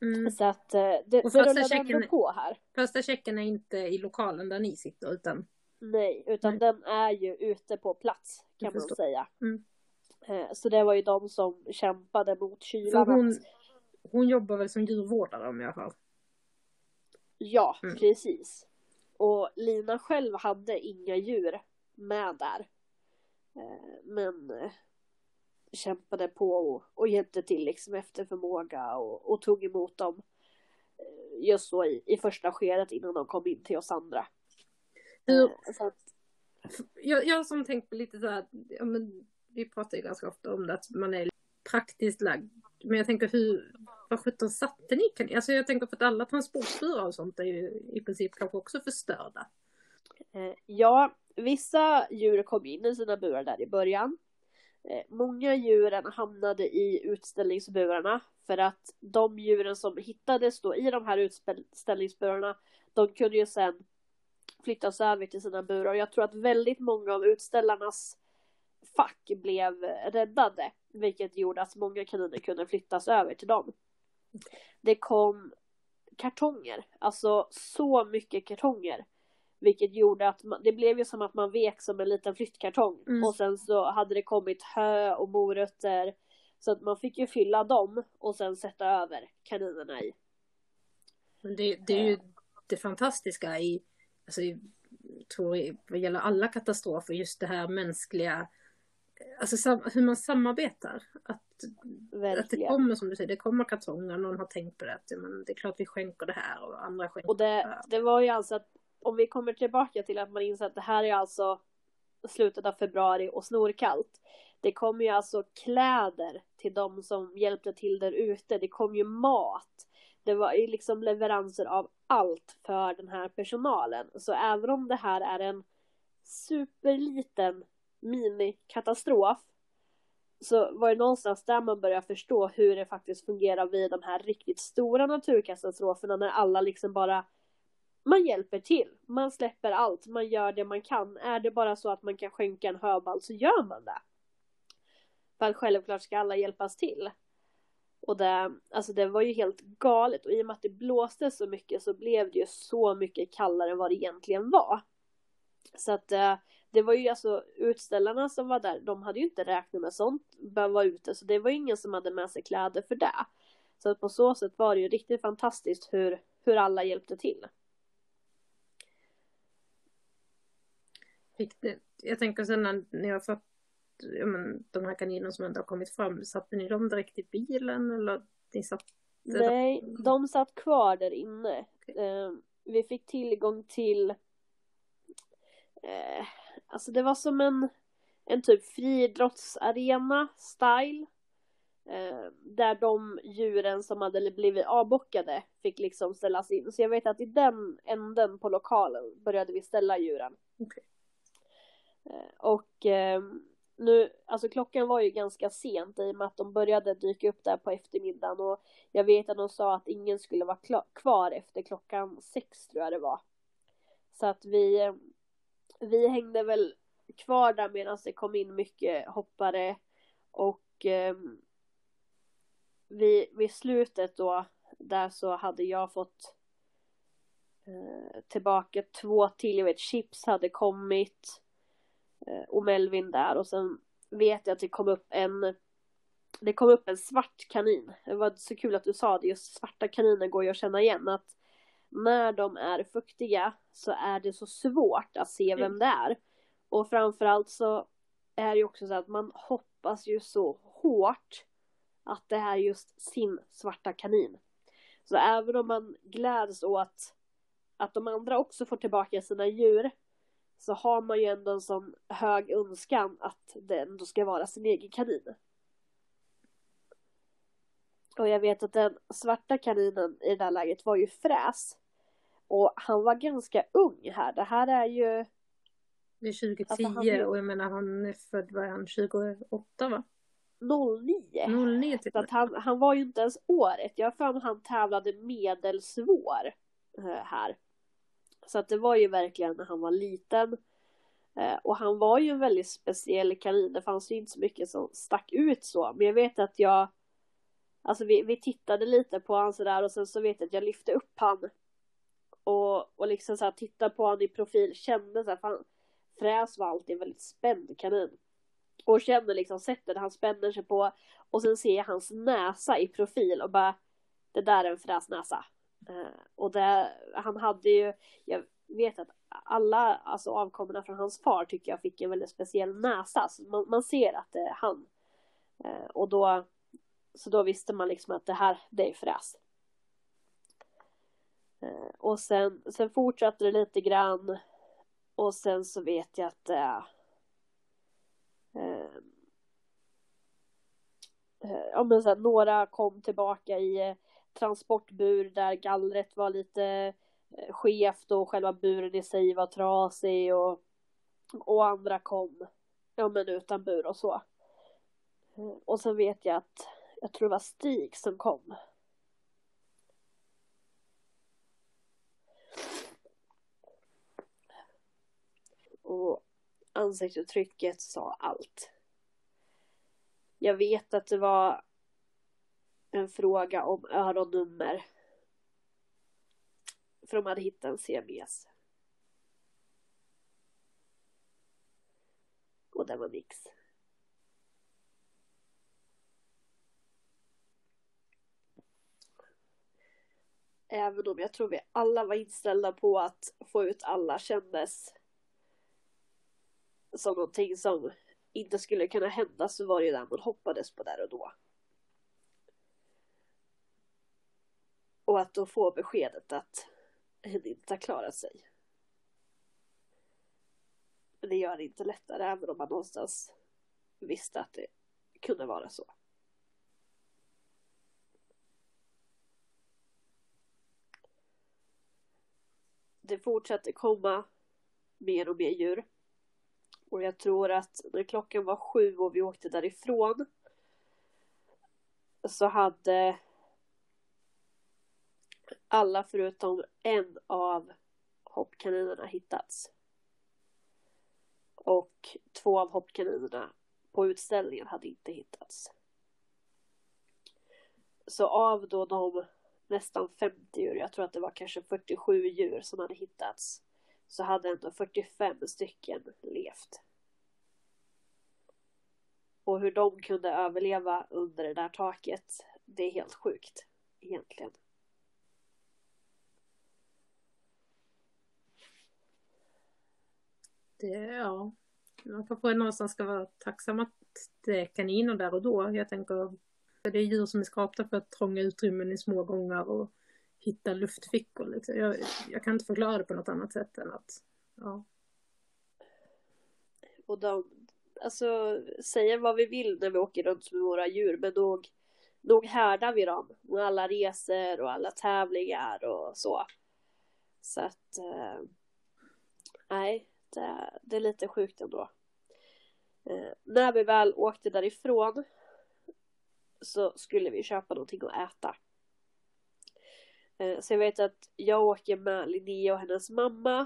mm. Så att eh, det, Och första checken- på här. Första checken är inte i lokalen där ni sitter utan Nej, utan Nej. den är ju ute på plats kan man säga. Mm. Eh, så det var ju de som kämpade mot kylan. hon, hon jobbar väl som djurvårdare om jag har. Ja, Mm. precis. Och Lina själv hade inga djur med där. Eh, Men eh, kämpade på och, och hjälpte till liksom efter förmåga och, och tog emot dem. Just så i, i första skedet innan de kom in till oss andra. Eh, Så att, jag, jag som tänkt på lite så här, ja, men, vi pratar ju ganska ofta om det att man är praktiskt lagd. Men jag tänker hur, vad sjutton satte ni kan, Alltså jag tänker för att alla transportburar och sånt är ju i princip kanske också förstörda. Eh, ja, vissa djur kom in i sina burar där i början. Eh, många djuren hamnade i utställningsburarna för att de djuren som hittades då i de här utställningsburarna de kunde ju sen flyttas över till sina burar jag tror att väldigt många av utställarnas fack blev räddade vilket gjorde att många kaniner kunde flyttas över till dem. Det kom kartonger, alltså så mycket kartonger vilket gjorde att man, det blev ju som att man vek som en liten flyttkartong. Mm. Och sen så hade det kommit hö och morötter. Så att man fick ju fylla dem och sen sätta över kaninerna i. Men det, det är ju det fantastiska i, alltså i, tror jag, vad gäller alla katastrofer, just det här mänskliga, alltså hur man samarbetar. Att, att det kommer som du säger, det kommer kartonger, någon har tänkt på det, att men det är klart vi skänker det här och andra skänker Och det, det var ju alltså att om vi kommer tillbaka till att man inser att det här är alltså slutet av februari och snorkallt. Det kom ju alltså kläder till de som hjälpte till där ute. Det kom ju mat. Det var ju liksom leveranser av allt för den här personalen. Så även om det här är en superliten minikatastrof så var det någonstans där man började förstå hur det faktiskt fungerar vid de här riktigt stora naturkatastroferna när alla liksom bara man hjälper till, man släpper allt, man gör det man kan. Är det bara så att man kan skänka en höbal så gör man det. För att självklart ska alla hjälpas till. Och det, alltså det var ju helt galet och i och med att det blåste så mycket så blev det ju så mycket kallare än vad det egentligen var. Så att eh, det var ju alltså utställarna som var där, de hade ju inte räknat med sånt, behöva vara ute, så det var ingen som hade med sig kläder för det. Så att på så sätt var det ju riktigt fantastiskt hur, hur alla hjälpte till. Jag tänker sen när ni har satt ja, men, de här kaninerna som ändå har kommit fram, satte ni dem direkt i bilen eller ni satt Nej, de satt kvar där inne. Eh, vi fick tillgång till eh, Alltså det var som en, en typ friidrottsarena style. Eh, där de djuren som hade blivit avbockade fick liksom ställas in. Så jag vet att i den änden på lokalen började vi ställa djuren. Okej. Eh, och eh, nu, alltså klockan var ju ganska sent i och med att de började dyka upp där på eftermiddagen och jag vet att de sa att ingen skulle vara kvar efter klockan sex tror jag det var. Så att vi, vi hängde väl kvar där medan det kom in mycket hoppare och eh, vid, vid slutet då där så hade jag fått eh, tillbaka två till. Jag vet Chips hade kommit eh, och Melvin där och sen vet jag att det kom upp en det kom upp en svart kanin. Det var så kul att du sa det, just svarta kaniner går ju att känna igen att när de är fuktiga så är det så svårt att se vem det är. Och framförallt så är det ju också så att man hoppas ju så hårt att det är just sin svarta kanin. Så även om man gläds åt att de andra också får tillbaka sina djur så har man ju ändå en sån hög önskan att det ändå ska vara sin egen kanin. Och jag vet att den svarta kaninen i det här läget var ju Fräs. Och han var ganska ung här. Det här är ju... Det är 2010 alltså han... och jag menar han är född, var han, 28 va? 09. 09 typ. Så att han, han var ju inte ens året. Jag har för mig han tävlade medelsvår eh, här. Så att det var ju verkligen när han var liten. Eh, och han var ju en väldigt speciell kanin. Det fanns ju inte så mycket som stack ut så. Men jag vet att jag Alltså vi, vi tittade lite på han sådär och sen så vet jag att jag lyfte upp han och, och liksom så här tittade på han i profil, kände såhär fan, Fräs var alltid en väldigt spänd kanin. Och känner liksom sättet han spänner sig på och sen ser jag hans näsa i profil och bara det där är en fräsnäsa. Uh, eh, och det, han hade ju, jag vet att alla alltså avkommorna från hans far tycker jag fick en väldigt speciell näsa. Så man, man ser att det är han. Uh, och då, så då visste man liksom att det här, det är fräs. Eh, och sen, sen fortsatte det lite grann. Och sen så vet jag att det äh, ja, men så här, några kom tillbaka i transportbur där gallret var lite skevt och själva buren i sig var trasig och, och andra kom ja, men utan bur och så. Och sen vet jag att jag tror det var Stig som kom. Och ansiktsuttrycket sa allt. Jag vet att det var en fråga om öronnummer. För de hade hittat en CBS. Och det var nix. Även om jag tror vi alla var inställda på att få ut alla kändes som någonting som inte skulle kunna hända så var det ju det man hoppades på där och då. Och att då få beskedet att hen inte har klarat sig. Men det gör det inte lättare även om man någonstans visste att det kunde vara så. Det fortsatte komma mer och mer djur. Och jag tror att när klockan var sju och vi åkte därifrån så hade alla förutom en av hoppkaninerna hittats. Och två av hoppkaninerna på utställningen hade inte hittats. Så av då de nästan 50 djur, jag tror att det var kanske 47 djur som hade hittats, så hade ändå 45 stycken levt. Och hur de kunde överleva under det där taket, det är helt sjukt egentligen. Det, ja, man kanske någonstans ska vara tacksam att det är kaniner där och då. Jag tänker, det är djur som är skapta för att trånga utrymmen i små gångar och hitta luftfickor. Liksom. Jag, jag, kan inte förklara det på något annat sätt än att, ja. Och de, alltså säga vad vi vill när vi åker runt med våra djur, men nog, nog härdar vi dem med alla resor och alla tävlingar och så. Så att, eh, nej, det, det är lite sjukt ändå. Eh, när vi väl åkte därifrån så skulle vi köpa någonting att äta. Eh, så jag vet att jag åker med Linnea och hennes mamma.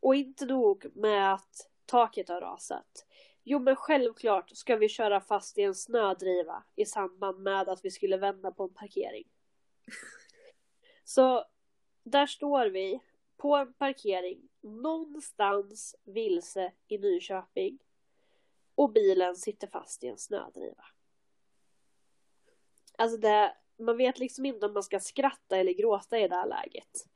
Och inte nog med att taket har rasat. Jo men självklart ska vi köra fast i en snödriva i samband med att vi skulle vända på en parkering. Så där står vi på en parkering någonstans vilse i Nyköping. Och bilen sitter fast i en snödriva. Alltså det, man vet liksom inte om man ska skratta eller gråta i det här läget.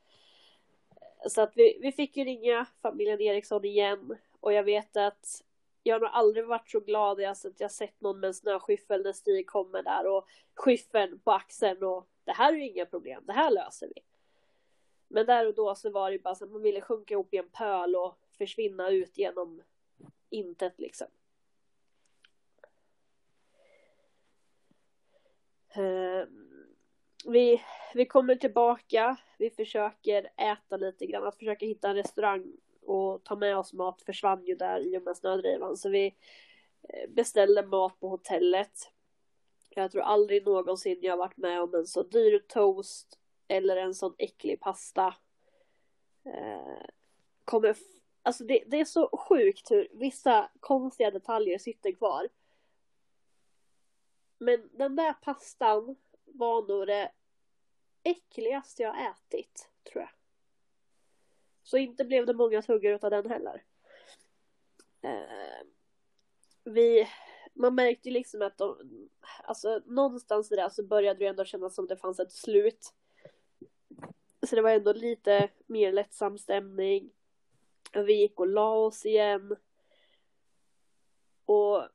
Så att vi, vi fick ju ringa familjen Eriksson igen och jag vet att jag har nog aldrig varit så glad i att jag sett någon med en snöskyffel när Stig kommer där och skyffeln på axeln och det här är ju inga problem, det här löser vi. Men där och då så var det bara så att man ville sjunka ihop i en pöl och försvinna ut genom intet liksom. Eh, vi, vi kommer tillbaka, vi försöker äta lite grann, att försöka hitta en restaurang och ta med oss mat försvann ju där i och med snödrivan så vi eh, beställde mat på hotellet. Jag tror aldrig någonsin jag varit med om en så dyr toast eller en sån äcklig pasta. Eh, kommer, alltså det, det är så sjukt hur vissa konstiga detaljer sitter kvar. Men den där pastan var nog det äckligaste jag ätit, tror jag. Så inte blev det många tuggar utav den heller. Eh, vi, man märkte liksom att de, alltså någonstans där så började det ändå kännas som det fanns ett slut. Så det var ändå lite mer lättsam stämning. Vi gick och la oss igen. Och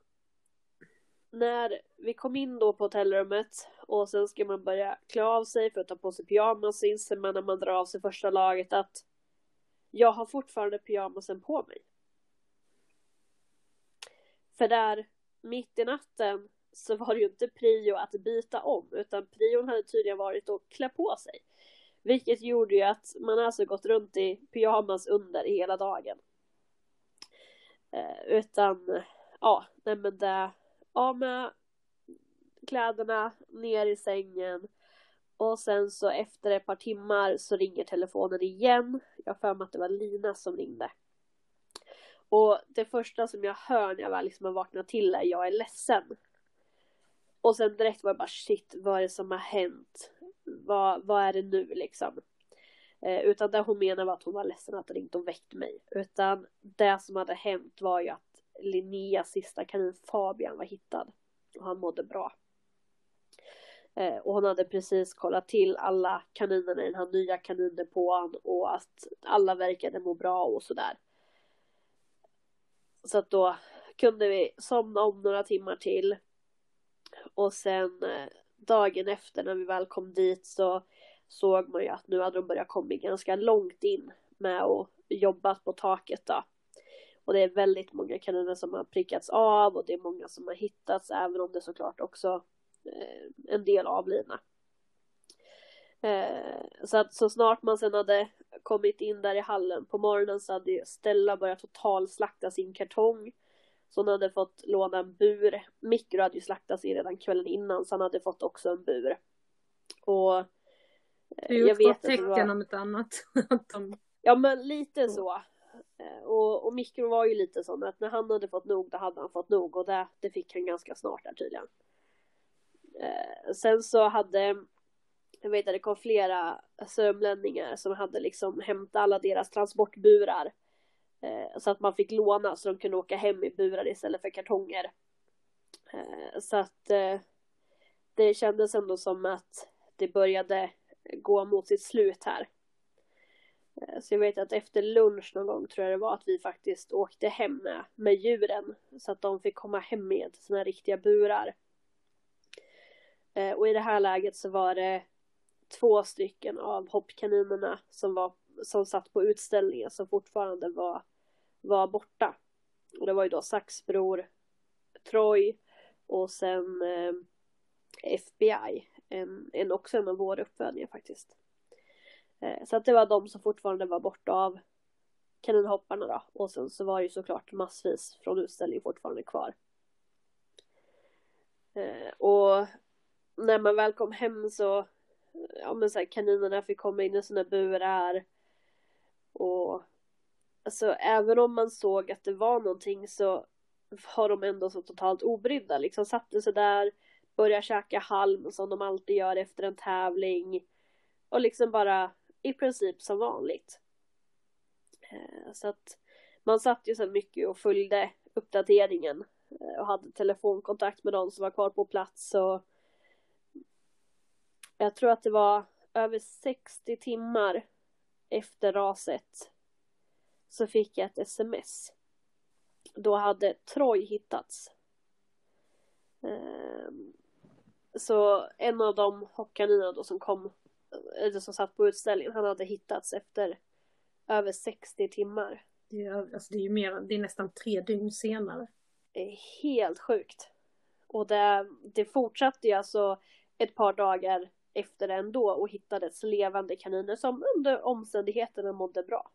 när vi kom in då på hotellrummet och sen ska man börja klä av sig för att ta på sig pyjamas så inser man när man drar av sig första laget att jag har fortfarande pyjamasen på mig. För där mitt i natten så var det ju inte prio att byta om utan prion hade tydligen varit att klä på sig. Vilket gjorde ju att man alltså gått runt i pyjamas under hela dagen. Eh, utan, ja, nej men det, ja men kläderna, ner i sängen. Och sen så efter ett par timmar så ringer telefonen igen. Jag har för mig att det var Lina som ringde. Och det första som jag hör när jag väl liksom har vaknat till är jag är ledsen. Och sen direkt var jag bara shit, vad är det som har hänt? Vad, vad är det nu liksom? Eh, utan det hon menade var att hon var ledsen att hon ringt och väckt mig. Utan det som hade hänt var ju att Linneas sista kanin Fabian var hittad. Och han mådde bra. Eh, och hon hade precis kollat till alla kaninerna i den här nya kanindepån och att alla verkade må bra och sådär. Så att då kunde vi somna om några timmar till. Och sen eh, dagen efter när vi väl kom dit så såg man ju att nu hade de börjat komma ganska långt in med att jobba på taket då. Och det är väldigt många kaniner som har prickats av och det är många som har hittats även om det såklart också en del avlidna. Eh, så att så snart man sen hade kommit in där i hallen på morgonen så hade ju Stella börjat totalslakta sin kartong. Så hon hade fått låna en bur. Mikro hade ju slaktats i redan kvällen innan så han hade fått också en bur. Och eh, det är jag vet tecken var... om ett annat. ja men lite så. Eh, och, och Mikro var ju lite sån att när han hade fått nog då hade han fått nog och det, det fick han ganska snart där tydligen. Eh, sen så hade jag vet att det kom flera sörmlänningar som hade liksom hämtat alla deras transportburar. Eh, så att man fick låna så de kunde åka hem i burar istället för kartonger. Eh, så att eh, det kändes ändå som att det började gå mot sitt slut här. Eh, så jag vet att efter lunch någon gång tror jag det var att vi faktiskt åkte hem med, med djuren. Så att de fick komma hem med sina riktiga burar. Eh, och i det här läget så var det två stycken av hoppkaninerna som, var, som satt på utställningen som fortfarande var, var borta. Och det var ju då Saxbror, Troy och sen eh, FBI. En, en, också en av våra uppfödningar faktiskt. Eh, så att det var de som fortfarande var borta av kaninhopparna då. Och sen så var det ju såklart massvis från utställningen fortfarande kvar. Eh, och när man väl kom hem så, ja men så här, kaninerna fick komma in i sina burar. Och alltså även om man såg att det var någonting så var de ändå så totalt obrydda. Liksom satte sig där, började käka halm som de alltid gör efter en tävling. Och liksom bara i princip som vanligt. Eh, så att man satt ju så mycket och följde uppdateringen eh, och hade telefonkontakt med de som var kvar på plats och jag tror att det var över 60 timmar efter raset så fick jag ett sms. Då hade Troy hittats. Ehm, så en av de hockeykaniner då som kom, eller som satt på utställningen, han hade hittats efter över 60 timmar. Det är, alltså det är ju mer, det är nästan tre dygn senare. Det är helt sjukt. Och det, det fortsatte ju alltså ett par dagar efter det ändå och hittades levande kaniner som under omständigheterna mådde bra.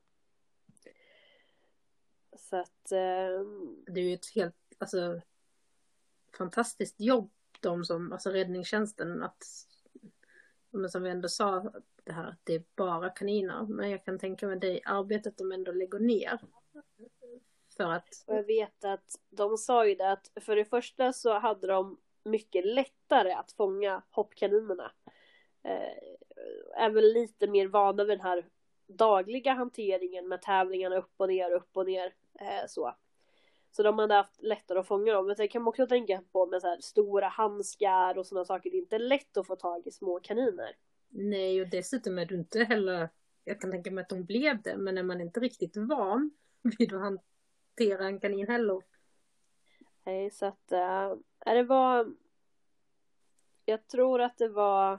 Så att... Eh... Det är ju ett helt, alltså fantastiskt jobb de som, alltså räddningstjänsten att, men som vi ändå sa, det här att det är bara kaniner. Men jag kan tänka mig det arbetet de ändå lägger ner. För att... Och jag vet att de sa ju det att för det första så hade de mycket lättare att fånga hoppkaninerna. Eh, är väl lite mer vana vid den här dagliga hanteringen med tävlingarna upp och ner, upp och ner. Eh, så. Så de hade haft lättare att fånga dem. Men det kan man också tänka på med så här stora handskar och sådana saker. Det är inte lätt att få tag i små kaniner. Nej, och dessutom är du inte heller, jag kan tänka mig att de blev det, men är man inte riktigt van vid att hantera en kanin heller. Nej, så att, äh, det var, jag tror att det var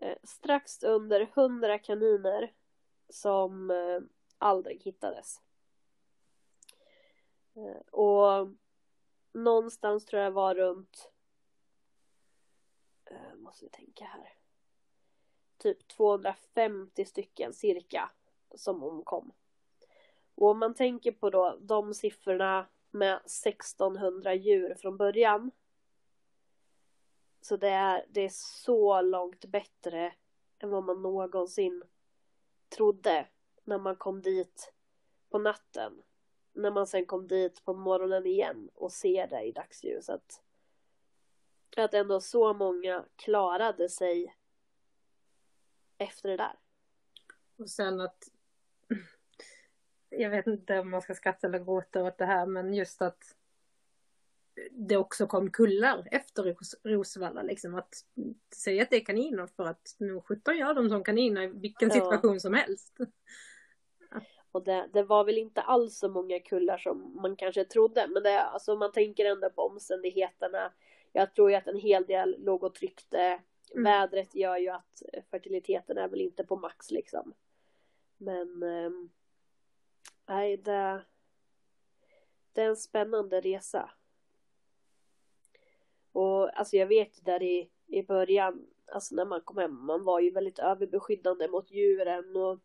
Eh, strax under hundra kaniner som eh, aldrig hittades. Eh, och någonstans tror jag var runt måste vi tänka här. Typ 250 stycken cirka som omkom. Och om man tänker på då de siffrorna med 1600 djur från början. Så det är, det är så långt bättre än vad man någonsin trodde när man kom dit på natten. När man sen kom dit på morgonen igen och ser det i dagsljuset att ändå så många klarade sig efter det där. Och sen att jag vet inte om man ska skratta eller gråta åt det här men just att det också kom kullar efter Ros Rosvalla liksom att säga att det är kaniner för att nu sjutton gör de som kaniner i vilken situation ja. som helst. Och det, det, var väl inte alls så många kullar som man kanske trodde men det, alltså man tänker ändå på omständigheterna jag tror ju att en hel del låg och tryckte. Mm. Vädret gör ju att fertiliteten är väl inte på max liksom. Men eh, nej, det, det är en spännande resa. Och alltså jag vet där i, i början, alltså när man kom hem, man var ju väldigt överbeskyddande mot djuren och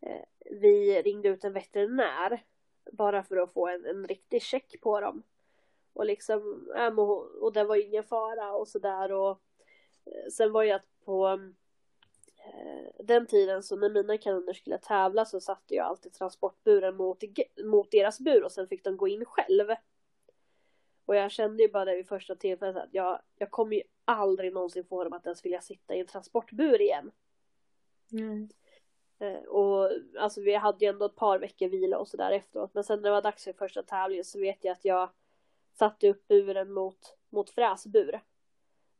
eh, vi ringde ut en veterinär bara för att få en, en riktig check på dem. Och liksom, och det var ju ingen fara och sådär och eh, sen var ju att på eh, den tiden så när mina kaniner skulle tävla så satte jag alltid transportburen mot, mot deras bur och sen fick de gå in själv. Och jag kände ju bara det vid första tillfället att jag, jag kommer ju aldrig någonsin få dem att ens vilja sitta i en transportbur igen. Mm. Och alltså vi hade ju ändå ett par veckor vila och sådär efteråt. Men sen när det var dags för första tävlingen så vet jag att jag satte upp buren mot, mot fräsbur.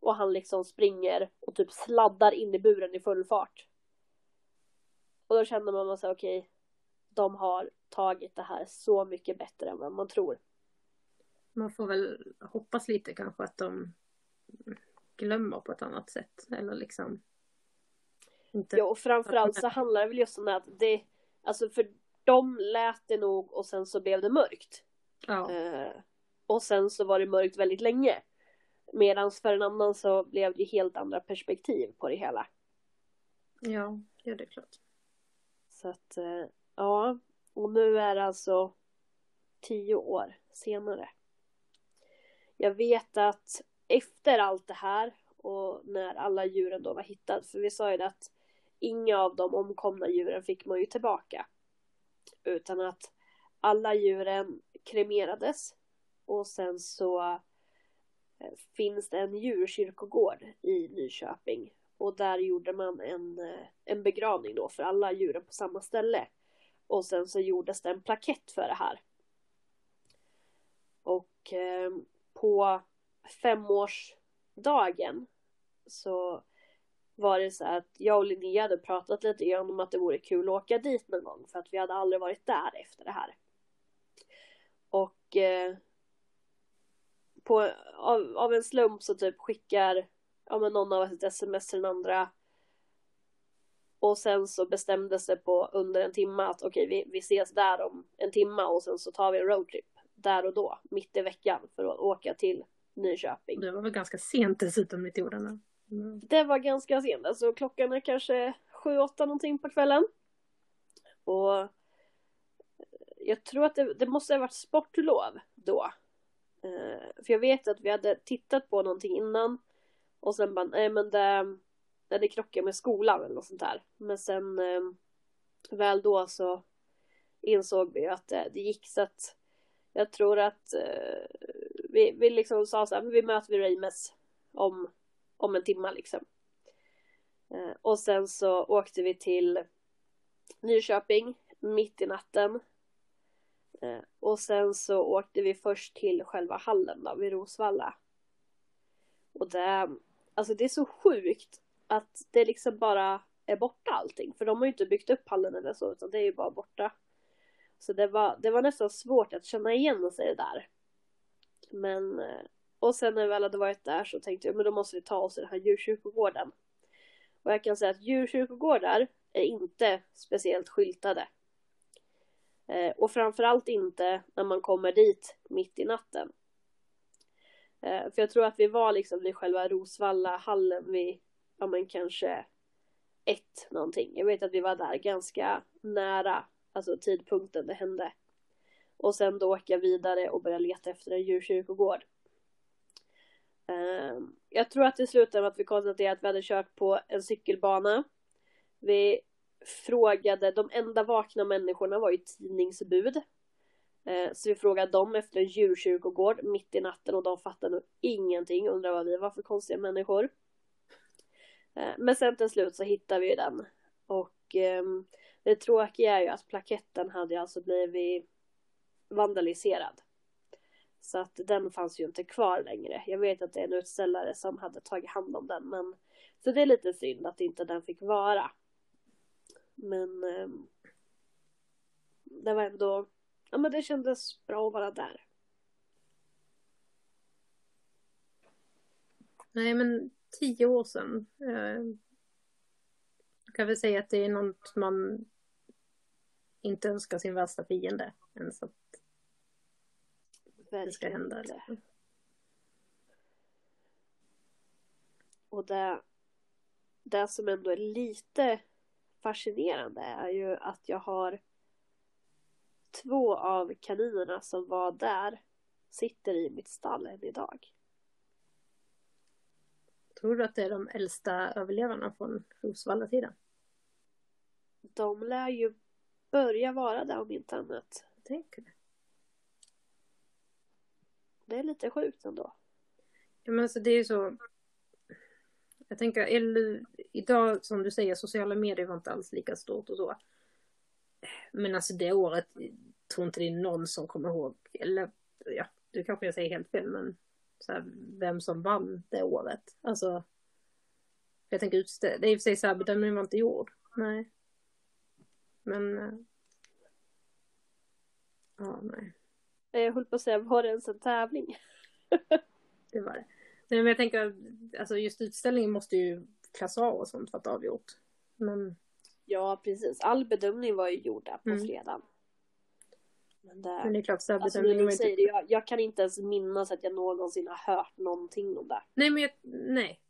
Och han liksom springer och typ sladdar in i buren i full fart. Och då kände man sig okej, okay, de har tagit det här så mycket bättre än vad man tror. Man får väl hoppas lite kanske att de glömmer på ett annat sätt eller liksom. Inte... Ja och framförallt så handlar det väl just om att det, alltså för dem lät det nog och sen så blev det mörkt. Ja. Eh, och sen så var det mörkt väldigt länge. Medan för en annan så blev det helt andra perspektiv på det hela. Ja, ja det är klart. Så att, eh, ja, och nu är det alltså tio år senare. Jag vet att efter allt det här och när alla djuren då var hittade, för vi sa ju det att inga av de omkomna djuren fick man ju tillbaka. Utan att alla djuren kremerades och sen så eh, finns det en djurkyrkogård i Nyköping och där gjorde man en, eh, en begravning då för alla djuren på samma ställe. Och sen så gjordes det en plakett för det här. Och eh, på femårsdagen så var det så att jag och Linnea hade pratat lite grann om att det vore kul att åka dit någon gång för att vi hade aldrig varit där efter det här. Och eh, på, av, av, en slump så typ skickar ja, men någon av oss ett sms till den andra. Och sen så bestämdes det på under en timme att okej okay, vi, vi ses där om en timme och sen så tar vi en roadtrip där och då, mitt i veckan för att åka till Nyköping. Det var väl ganska sent dessutom den mm. Det var ganska sent, alltså klockan är kanske sju, åtta någonting på kvällen. Och jag tror att det, det måste ha varit sportlov då. Uh, för jag vet att vi hade tittat på någonting innan och sen bara, nej men det, det, det krockade med skolan eller något sånt där. Men sen uh, väl då så insåg vi att det, det gick så att jag tror att eh, vi, vi liksom sa så här, vi möter vid Reimes om, om en timme liksom. Eh, och sen så åkte vi till Nyköping mitt i natten Eh, och sen så åkte vi först till själva hallen då, vid Rosvalla. Och det, alltså det är så sjukt att det liksom bara är borta allting. För de har ju inte byggt upp hallen eller så, utan det är ju bara borta. Så det var, det var nästan svårt att känna igen sig där. Men, eh, och sen när vi väl hade varit där så tänkte jag, men då måste vi ta oss till den här djurkyrkogården. Och jag kan säga att djurkyrkogårdar är inte speciellt skyltade. Eh, och framförallt inte när man kommer dit mitt i natten. Eh, för jag tror att vi var liksom vid själva Rosvalla hallen vid, ja men kanske ett någonting. Jag vet att vi var där ganska nära, alltså tidpunkten det hände. Och sen då åker jag vidare och börjar leta efter en djurkyrkogård. Ehm, jag tror att det slutade med att vi konstaterade att vi hade kört på en cykelbana. Vi frågade, de enda vakna människorna var ju tidningsbud. Ehm, så vi frågade dem efter en djurkyrkogård mitt i natten och de fattade nog ingenting, undrade vad vi var för konstiga människor. Ehm, men sen till slut så hittade vi ju den. Och det tråkiga är ju att plaketten hade alltså blivit vandaliserad. Så att den fanns ju inte kvar längre. Jag vet att det är en utställare som hade tagit hand om den men så det är lite synd att inte den fick vara. Men eh, det var ändå, ja men det kändes bra att vara där. Nej men tio år sedan. Eh, jag kan väl säga att det är något man inte önskar sin värsta fiende ens att Verkligen det ska hända. Liksom. Och det, det som ändå är lite fascinerande är ju att jag har två av kaninerna som var där sitter i mitt stall än idag. Tror du att det är de äldsta överlevarna från Rosvalla-tiden? De lär ju börja vara där om inte annat. Jag tänker det. Det är lite sjukt ändå. Ja men alltså det är ju så jag tänker, eller, idag som du säger, sociala medier var inte alls lika stort och så. Men alltså det året, tror inte det är någon som kommer ihåg, eller ja, du kanske jag säger helt fel, men så här, vem som vann det året. Alltså, jag tänker utställ, det är i och för sig så här, bedömningen var inte gjord. Nej. Men, äh, ja, nej. Jag höll på att säga, var det ens en tävling? det var det. Nej men jag tänker, alltså just utställningen måste ju klassa av och sånt för att avgjort. Men... Ja precis, all bedömning var ju gjorda på mm. fredagen. Men det, men det är klart, så alltså, var inte... jag, jag kan inte ens minnas att jag någonsin har hört någonting om det. Nej men jag, nej.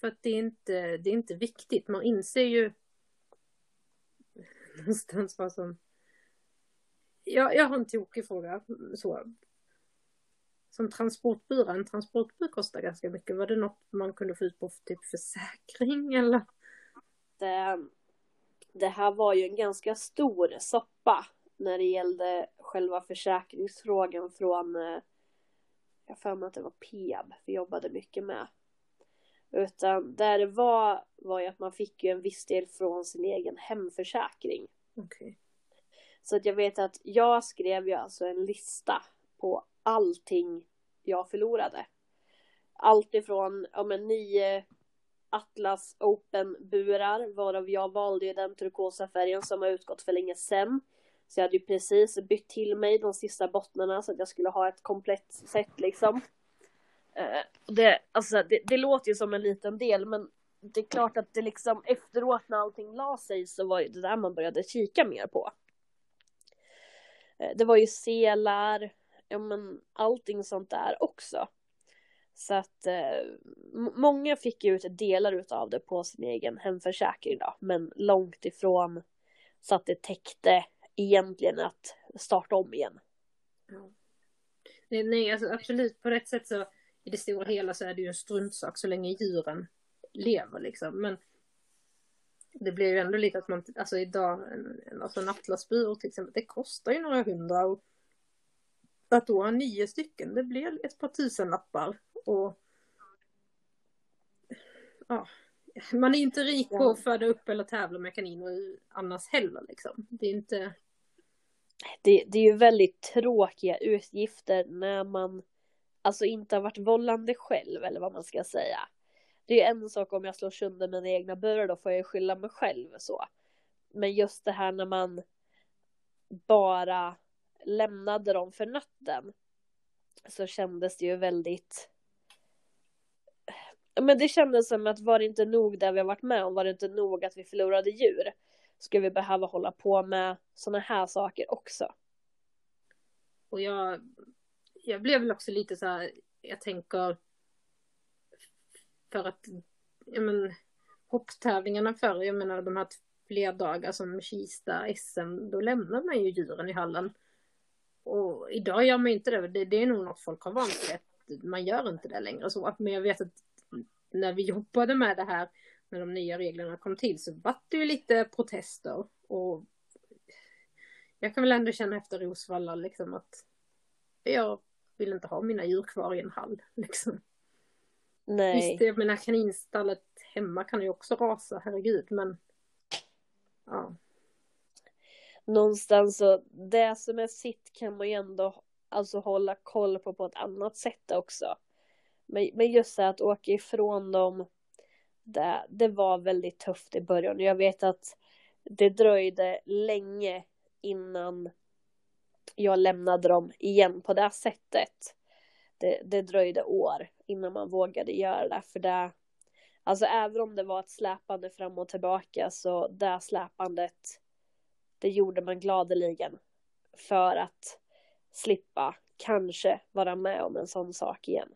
För att det är inte, det är inte viktigt. Man inser ju någonstans vad som... Jag, jag har en tokig fråga. Så. Som transportbyrå, en transportbyrå kostar ganska mycket. Var det något man kunde få ut på typ försäkring eller? Det, det här var ju en ganska stor soppa när det gällde själva försäkringsfrågan från, eh, jag jag för mig att det var Peab vi jobbade mycket med. Utan där det var, var ju att man fick ju en viss del från sin egen hemförsäkring. Okay. Så att jag vet att jag skrev ju alltså en lista på allting jag förlorade. Allt ifrån, ja men nio Atlas Open-burar, varav jag valde ju den turkosa färgen som har utgått för länge sedan. Så jag hade ju precis bytt till mig de sista bottnarna så att jag skulle ha ett komplett set liksom. Eh, det, alltså, det, det, låter ju som en liten del men det är klart att det liksom efteråt när allting la sig så var det där man började kika mer på. Eh, det var ju selar, ja men allting sånt där också. Så att eh, många fick ju ut delar utav det på sin egen hemförsäkring då, men långt ifrån så att det täckte egentligen att starta om igen. Ja. Nej, alltså absolut på rätt sätt så i det stora hela så är det ju en struntsak så länge djuren lever liksom. Men det blir ju ändå lite att man, alltså idag, en, alltså en atlasbyrå till exempel, det kostar ju några hundra och att då ha nio stycken, det blir ett par tusen lappar och ja, man är inte rik på att föda upp eller tävla med kaniner annars heller liksom. Det är inte... Det, det är ju väldigt tråkiga utgifter när man alltså inte har varit vållande själv eller vad man ska säga. Det är en sak om jag slår sönder mina egna burar då får jag skylla mig själv så. Men just det här när man bara lämnade dem för natten så kändes det ju väldigt men det kändes som att var det inte nog där vi har varit med om, var det inte nog att vi förlorade djur, ska vi behöva hålla på med sådana här saker också. Och jag, jag blev väl också lite så här, jag tänker för att, ja men hopptävlingarna förr, jag menar de här flerdagar som Kista, SM, då lämnar man ju djuren i hallen. Och idag gör man inte det, det, det är nog något folk har vant sig man gör inte det längre så. Men jag vet att när vi jobbade med det här, när de nya reglerna kom till, så var det ju lite protester. Och jag kan väl ändå känna efter Rosvalla liksom att jag vill inte ha mina djur kvar i en hall. Liksom. Nej. Visst, jag menar kaninstallet hemma kan ju också rasa, herregud, men ja. Någonstans så, det som är sitt kan man ju ändå alltså hålla koll på på ett annat sätt också. Men, men just det att åka ifrån dem, det, det var väldigt tufft i början. Jag vet att det dröjde länge innan jag lämnade dem igen på det sättet. Det, det dröjde år innan man vågade göra det. För det, alltså även om det var ett släpande fram och tillbaka så det släpandet, det gjorde man gladeligen. För att slippa kanske vara med om en sån sak igen.